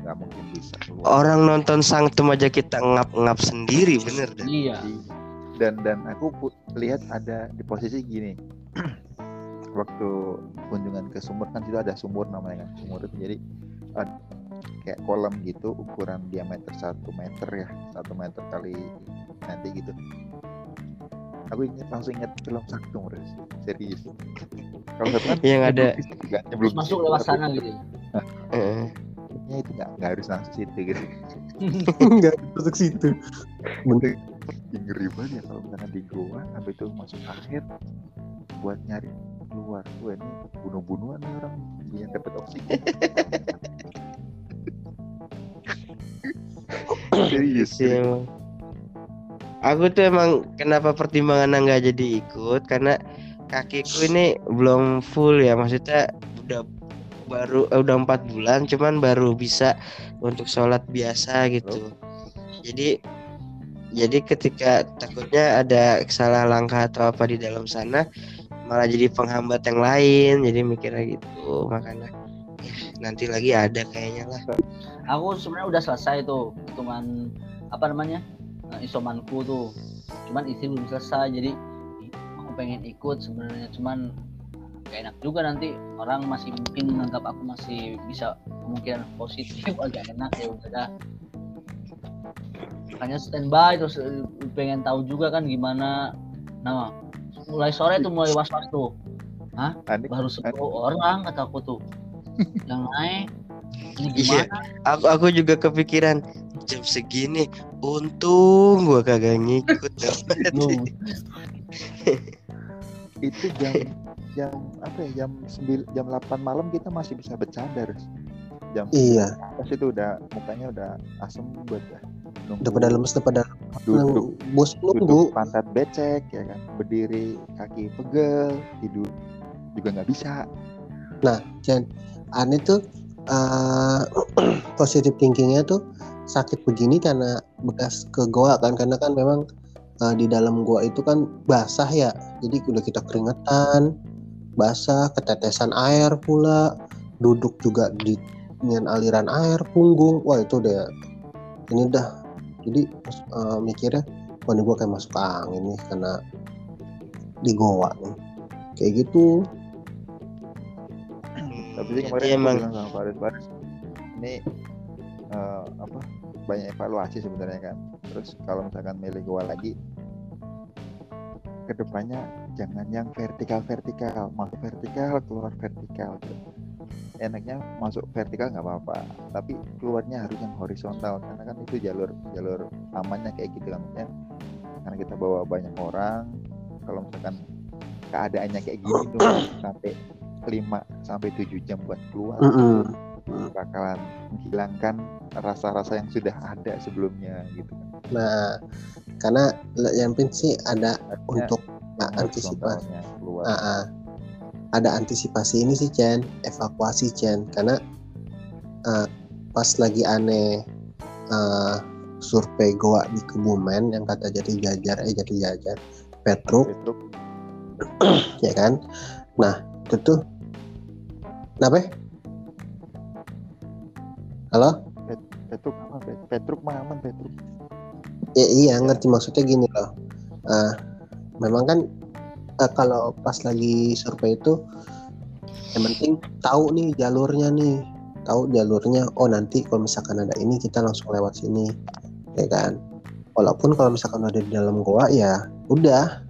Nggak- mungkin bisa keluar. Orang nonton sangtum aja kita ngap-ngap sendiri bener dah. iya. Dan dan aku lihat ada di posisi gini. Waktu kunjungan ke sumur kan situ ada sumur namanya kan sumur itu. Jadi ad- kayak kolam gitu ukuran diameter satu meter ya satu meter kali nanti gitu. Aku ingat langsung ingat film Sakti Muris serius kalau satu kan Yang ada- juga nyebelum masuk lewat sana gitu Heeh. ya itu nggak nggak harus langsung situ gitu. Nggak masuk situ. Ih, ngeri banget ya kalau misalnya di goa sampai itu masuk akhir buat nyari keluar. Gue ini bunuh-bunuhan nih orang biar dapat oksigen. Serius Iya, emang. Aku tuh emang kenapa pertimbangan nggak jadi ikut? Karena kakiku ini belum full ya maksudnya udah baru eh, udah empat bulan cuman baru bisa untuk sholat biasa gitu. Jadi jadi ketika takutnya ada salah langkah atau apa di dalam sana malah jadi penghambat yang lain jadi mikirnya gitu. Makanya ya, nanti lagi ada kayaknya lah. Aku sebenarnya udah selesai tuh hitungan apa namanya eh, isomanku tuh. Cuman isi belum selesai jadi pengen ikut sebenarnya cuman gak enak juga nanti orang masih mungkin menganggap aku masih bisa kemungkinan positif agak enak ya udah dah. Makanya standby terus eh, pengen tahu juga kan gimana. Nah mulai sore tuh mulai was was tuh Aneh, baru 10 orang kata aku tuh. Yang naik ini Iya. aku aku juga kepikiran jam segini untung gua kagak ngikut itu jam jam apa ya jam 9 jam 8 malam kita masih bisa bercanda Rus. jam iya. pas itu udah mukanya udah asem buat ya. Nunggu udah pada lemes udah pada duduk. bos nunggu pantat becek ya kan? Berdiri kaki pegel tidur. Juga nggak bisa. Dan aneh tuh eh positive thinkingnya tuh sakit begini karena bekas ke goa kan? Karena kan memang eh, di dalam goa itu kan basah ya. Jadi udah kita keringetan basah ketetesan air pula duduk juga di dengan aliran air punggung. Wah itu udah ini dah. Jadi eh, mikirnya wah ini gue kayak masuk angin nih karena di goa nih. Kayak gitu. Tapi sih Jadi kemarin emang bilang sama Faris Faris ini eh, apa banyak evaluasi sebenarnya kan terus kalau misalkan milih gua lagi ke depannya jangan yang vertikal vertikal masuk vertikal keluar vertikal gitu. enaknya masuk vertikal nggak apa-apa tapi keluarnya harus yang horizontal karena kan itu jalur jalur amannya kayak gitu kan maksudnya karena kita bawa banyak orang kalau misalkan keadaannya kayak gini tuh sampai 5 sampai 7 jam buat keluar Mm-mm. Bakalan menghilangkan rasa-rasa yang sudah ada sebelumnya gitu kan. nah karena yang penting sih ada Artinya untuk yang ah, antisipasi. Ah, ah. ada antisipasi ini sih Chen. Evakuasi Chen. Karena ah, pas lagi aneh ah, survei goa di Kebumen yang kata jadi jajar eh jadi jajar Petruk Itu ya kan? Nah itu tuh kenapa halo? Petruk apa? Pet- Petruk mah aman Petruk. ya iya ngerti. Maksudnya gini loh. Ah, memang kan ah, kalau pas lagi survei itu yang penting tahu nih jalurnya nih. Tahu jalurnya oh nanti kalau misalkan ada ini kita langsung lewat sini. Ya kan? Walaupun kalau misalkan ada di dalam goa ya udah.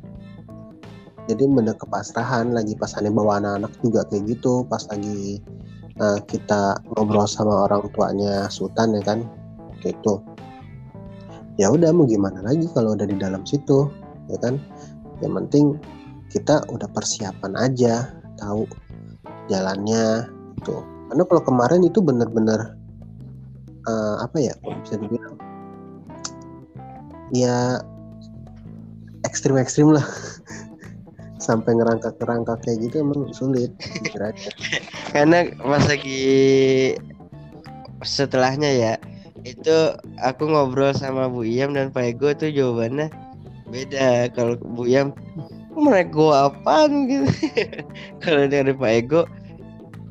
Jadi bener kepasrahan lagi pas aneh bawa anak-anak juga kayak gitu pas lagi ah, kita ngobrol sama orang tuanya Sultan ya kan? Gitu. Ya udah mau gimana lagi kalau udah di dalam situ ya kan? Yang penting kita udah persiapan aja tahu jalannya tuh karena kalau kemarin itu bener-bener eh, apa ya bisa dibilang ya ekstrim-ekstrim lah sampai ngerangkak-ngerangkak kayak gitu emang sulit. Karena pas lagi setelahnya ya itu aku ngobrol sama Bu Iyam dan Pak Ego tuh jawabannya beda. Kalau Bu Iyam mereka apaan? Gitu. Kalau dari Pak Ego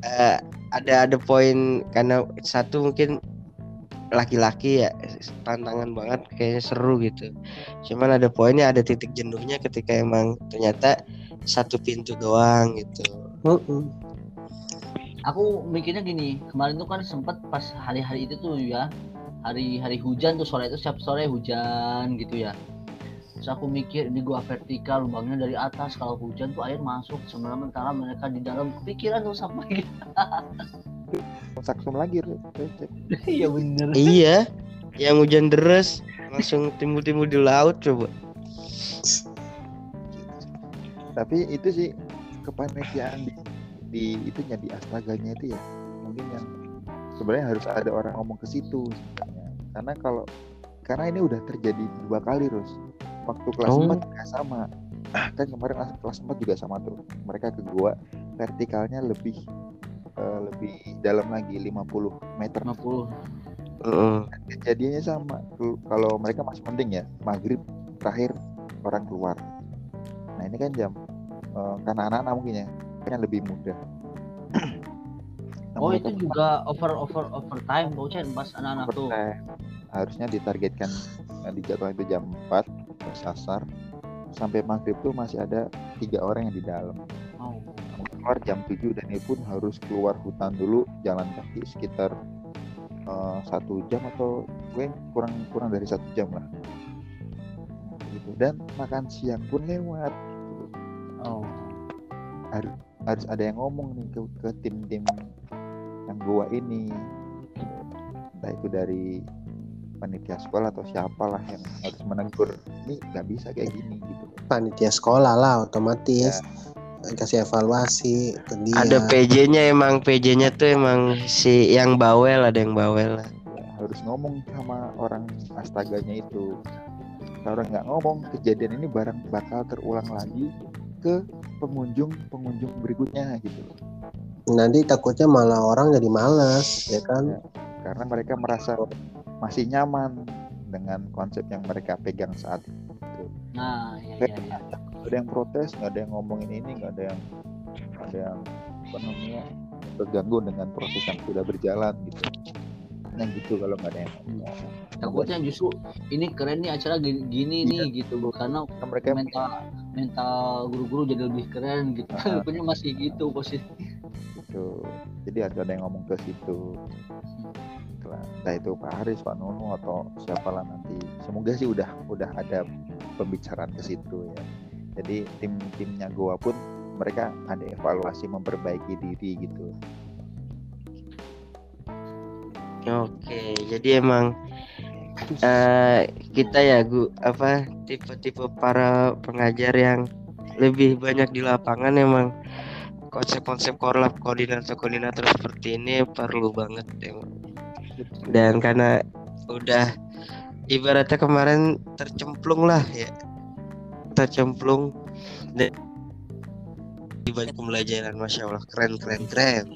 eh, ada ada poin karena satu mungkin laki-laki ya tantangan banget kayaknya seru gitu. Cuman ada poinnya ada titik jenuhnya ketika emang ternyata satu pintu doang gitu. Mm-mm. aku mikirnya gini kemarin tuh kan sempet pas hari-hari itu tuh ya hari-hari hujan tuh sore itu setiap sore hujan gitu ya. Terus aku mikir ini gua vertikal lubangnya dari atas kalau hujan tuh air masuk sementara mereka di dalam. Kepikiran tuh sampai saksum lagi iya bener. Iya yang hujan deras langsung timbul-timbul di laut coba. Tapi itu sih kepanitiaan di, di itunya di astaganya itu ya. Mungkin yang sebenarnya harus ada orang ngomong ke situ. Karena kalau karena ini udah terjadi dua kali terus waktu kelas Oh. 4 juga sama. Kan kemarin kelas- kelas 4 juga sama tuh. Mereka ke gua vertikalnya lebih eh, lebih dalam lagi 50 meter. 50 Heeh. kejadiannya sama kalau mereka masih penting ya maghrib terakhir orang keluar. Nah ini kan jam eh, karena anak-anak mungkin ya kan lebih mudah. Nah, oh itu juga over over overtime bocen pas anak-anak tuh. Harusnya ditargetkan eh, di jadwal itu jam 4 sasar. Sampai maghrib tuh masih ada tiga orang yang di dalam. Oh. Keluar jam 7 dan ini pun harus keluar hutan dulu jalan kaki sekitar eh, satu jam atau gue kurang kurang dari satu jam lah. Gitu. Dan makan siang pun lewat. Oh. Harus harus ada yang ngomong nih ke, ke tim-tim yang gua ini. Entah itu dari panitia sekolah atau siapalah yang harus menegur ini nggak bisa kayak gini gitu. Panitia sekolah lah otomatis kasih evaluasi ke dia ada PJ-nya emang PJ-nya tuh emang si yang bawel ada yang bawel. Lah Ya, harus ngomong sama orang astaganya itu. Kalau nggak ngomong kejadian ini barang bakal terulang lagi ke pengunjung pengunjung berikutnya gitu. Nanti takutnya malah orang jadi males ya kan? Karena mereka merasa masih nyaman dengan konsep yang mereka pegang saat itu. Nah ya ya ya Nggak ada yang protes nggak ada yang ngomongin ini nggak ada yang nggak ada yang apa namanya terganggu dengan proses yang sudah berjalan gitu. Yang gitu kalau nggak ada yang takutnya justru ini keren nih acara gini, gini Iya. nih gitu karena mereka mental mental guru-guru jadi lebih keren gitu. Punya masih gitu posisi. Gitu jadi ada yang ngomong ke situ. Entah itu Pak Haris Pak Nunu atau siapalah nanti. Semoga sih udah udah ada pembicaraan ke situ ya jadi tim timnya Goa pun mereka ada evaluasi memperbaiki diri gitu Oke, jadi emang eh, kita ya gu apa tipe-tipe para pengajar yang lebih banyak di lapangan emang konsep-konsep korlap koordinator-koordinator seperti ini perlu banget emang. Dan karena udah ibaratnya kemarin tercemplung lah ya, tercemplung di banyak pembelajaran, masya Allah. Keren keren keren.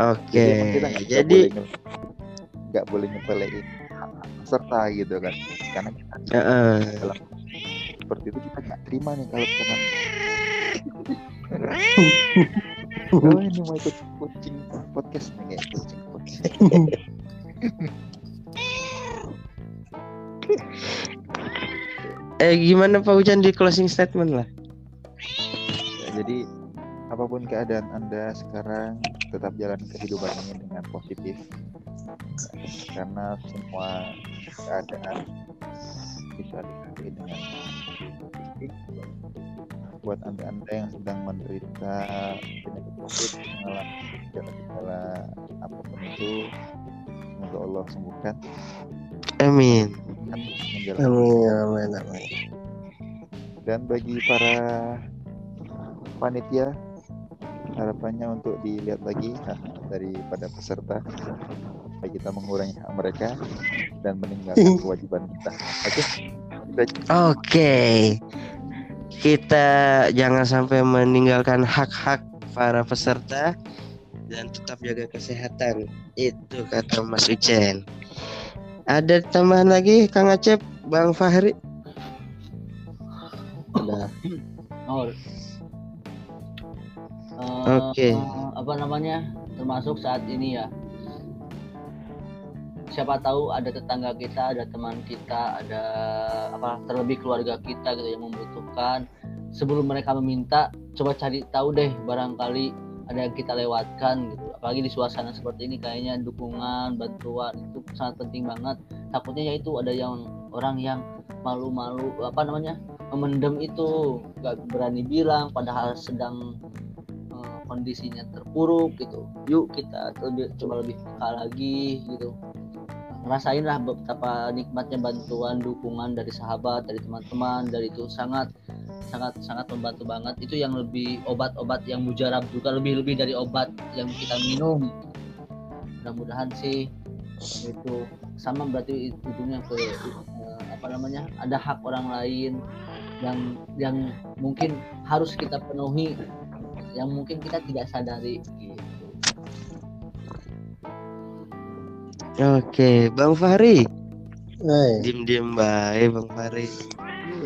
Oke, kita nggak jadi nggak boleh nyepelein peserta gitu kan. Karena kita Heeh. dalam seperti itu kita nggak terima nih kalau misalkan oh ini mau ikut coaching podcast nih kayak coaching podcast Eh gimana Pak Ujan di closing statement lah? Ya, jadi apa pun keadaan anda sekarang tetap jalan kehidupan ini dengan positif karena semua keadaan bisa dilalui dengan positif buat anda-anda yang sedang menderita penyakit covid mengalami gejala-gejala apa pun itu semoga Allah sembuhkan Amin. Menjalani Amin, amin, amin. dan bagi para panitia harapannya untuk dilihat lagi daripada peserta supaya kita mengurangi hak mereka dan meninggalkan kewajiban kita oke aja. Oke. Kita jangan sampai meninggalkan hak-hak para peserta dan tetap jaga kesehatan. Itu kata Mas Ucen. Ada tambahan lagi Kang Acep, Bang Fahri? Udah. Oh. Eh, Oke. apa namanya? Termasuk saat ini ya. Siapa tahu ada tetangga kita, ada teman kita, ada apa terlebih keluarga kita gitu yang membutuhkan. Sebelum mereka meminta, coba cari tahu deh barangkali ada yang kita lewatkan gitu. Apalagi di suasana seperti ini kayaknya dukungan, bantuan itu sangat penting banget. Takutnya ya itu ada yang orang yang malu-malu apa namanya? memendam itu nggak berani bilang padahal sedang eh, kondisinya terpuruk gitu yuk kita lebih coba lebih peka lagi gitu ngerasain lah betapa nikmatnya bantuan dukungan dari sahabat dari teman-teman dari itu sangat sangat sangat membantu banget itu yang lebih obat-obat yang mujarab juga lebih lebih dari obat yang kita minum mudah-mudahan sih itu sama berarti ujungnya ke eh, apa namanya ada hak orang lain yang yang mungkin harus kita penuhi yang mungkin kita tidak sadari gitu. Oke, Bang Fahri. Eh, Diem-diem baik Bang Fahri.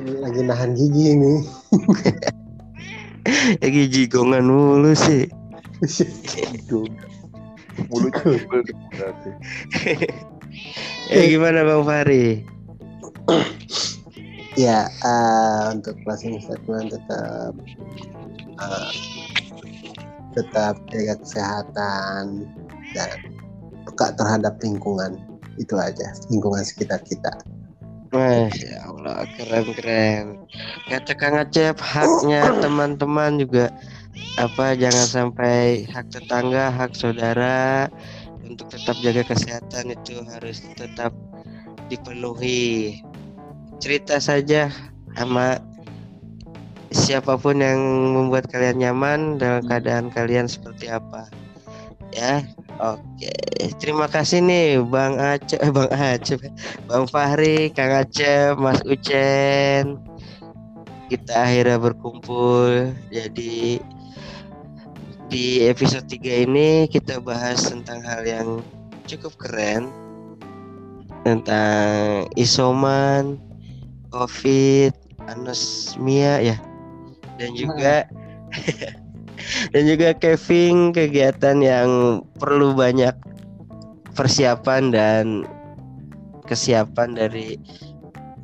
Lagi nahan gigi ini. Lagi jigongan mulu sih. berarti Eh gimana Bang Fahri? Ya, eh, untuk closing statement tetap eh, tetap jaga kesehatan dan peka terhadap lingkungan. Itu aja, lingkungan sekitar kita. Masya Allah, keren-keren. Kata Kang Acep, haknya teman-teman juga apa jangan sampai hak tetangga, hak saudara untuk tetap jaga kesehatan itu harus tetap dipenuhi. Cerita saja sama siapa pun yang membuat kalian nyaman dalam keadaan kalian seperti apa. Ya, oke. Terima kasih nih Bang Acep, eh, Bang Acep, Bang Fahri, Kang Acep, Mas Ucen. Kita akhirnya berkumpul. Jadi di episode 3 ini kita bahas tentang hal yang cukup keren tentang isoman, covid, anosmia ya. Dan juga dan juga Kevin kegiatan yang perlu banyak persiapan dan kesiapan dari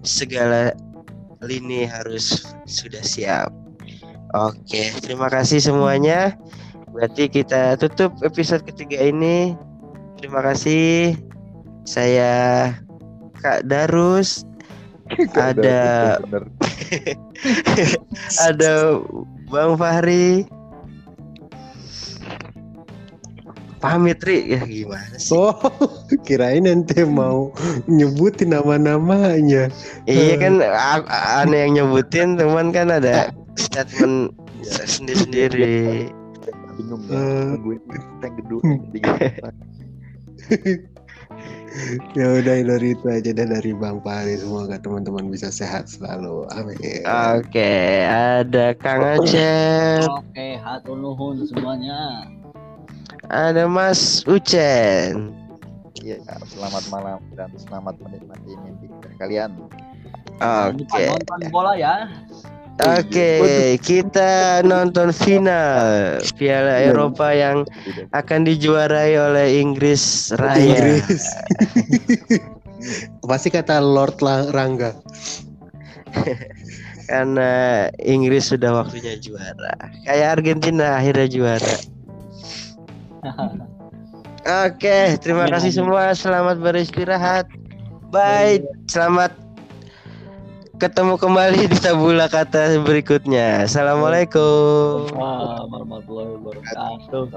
segala lini harus sudah siap. Oke, terima kasih semuanya. Berarti kita tutup episode ketiga ini. Terima kasih. Saya Kak Darus. Ada ada Bang Fahri. Pamit Ri ya gimana sih? Oh, kirain ente mau nyebutin nama-namanya. Iya kan a- a- aneh yang nyebutin teman kan ada statement sendiri-sendiri. bingung Eh. ya gue tank gedung. Ya udah dari itu aja dan dari Bang Pari semoga teman-teman bisa sehat selalu. Amin. Oke, ada Kang Acep, Oke, hatur nuhun semuanya. Ada Mas Ucen. Iya, selamat malam dan selamat menikmati mimpi kalian. Oke. Nonton bola ya. Oke, kita nonton final Piala Iya. Eropa yang akan dijuarai oleh Inggris Raya. Inggris. Pasti kata Lord Rangga. Karena Inggris sudah waktunya juara. Kayak Argentina akhirnya juara. Oke, terima kasih amin. semua. Selamat beristirahat. Bye. Selamat ketemu kembali di tabula kata berikutnya. Assalamualaikum. Warahmatullahi wabarakatuh.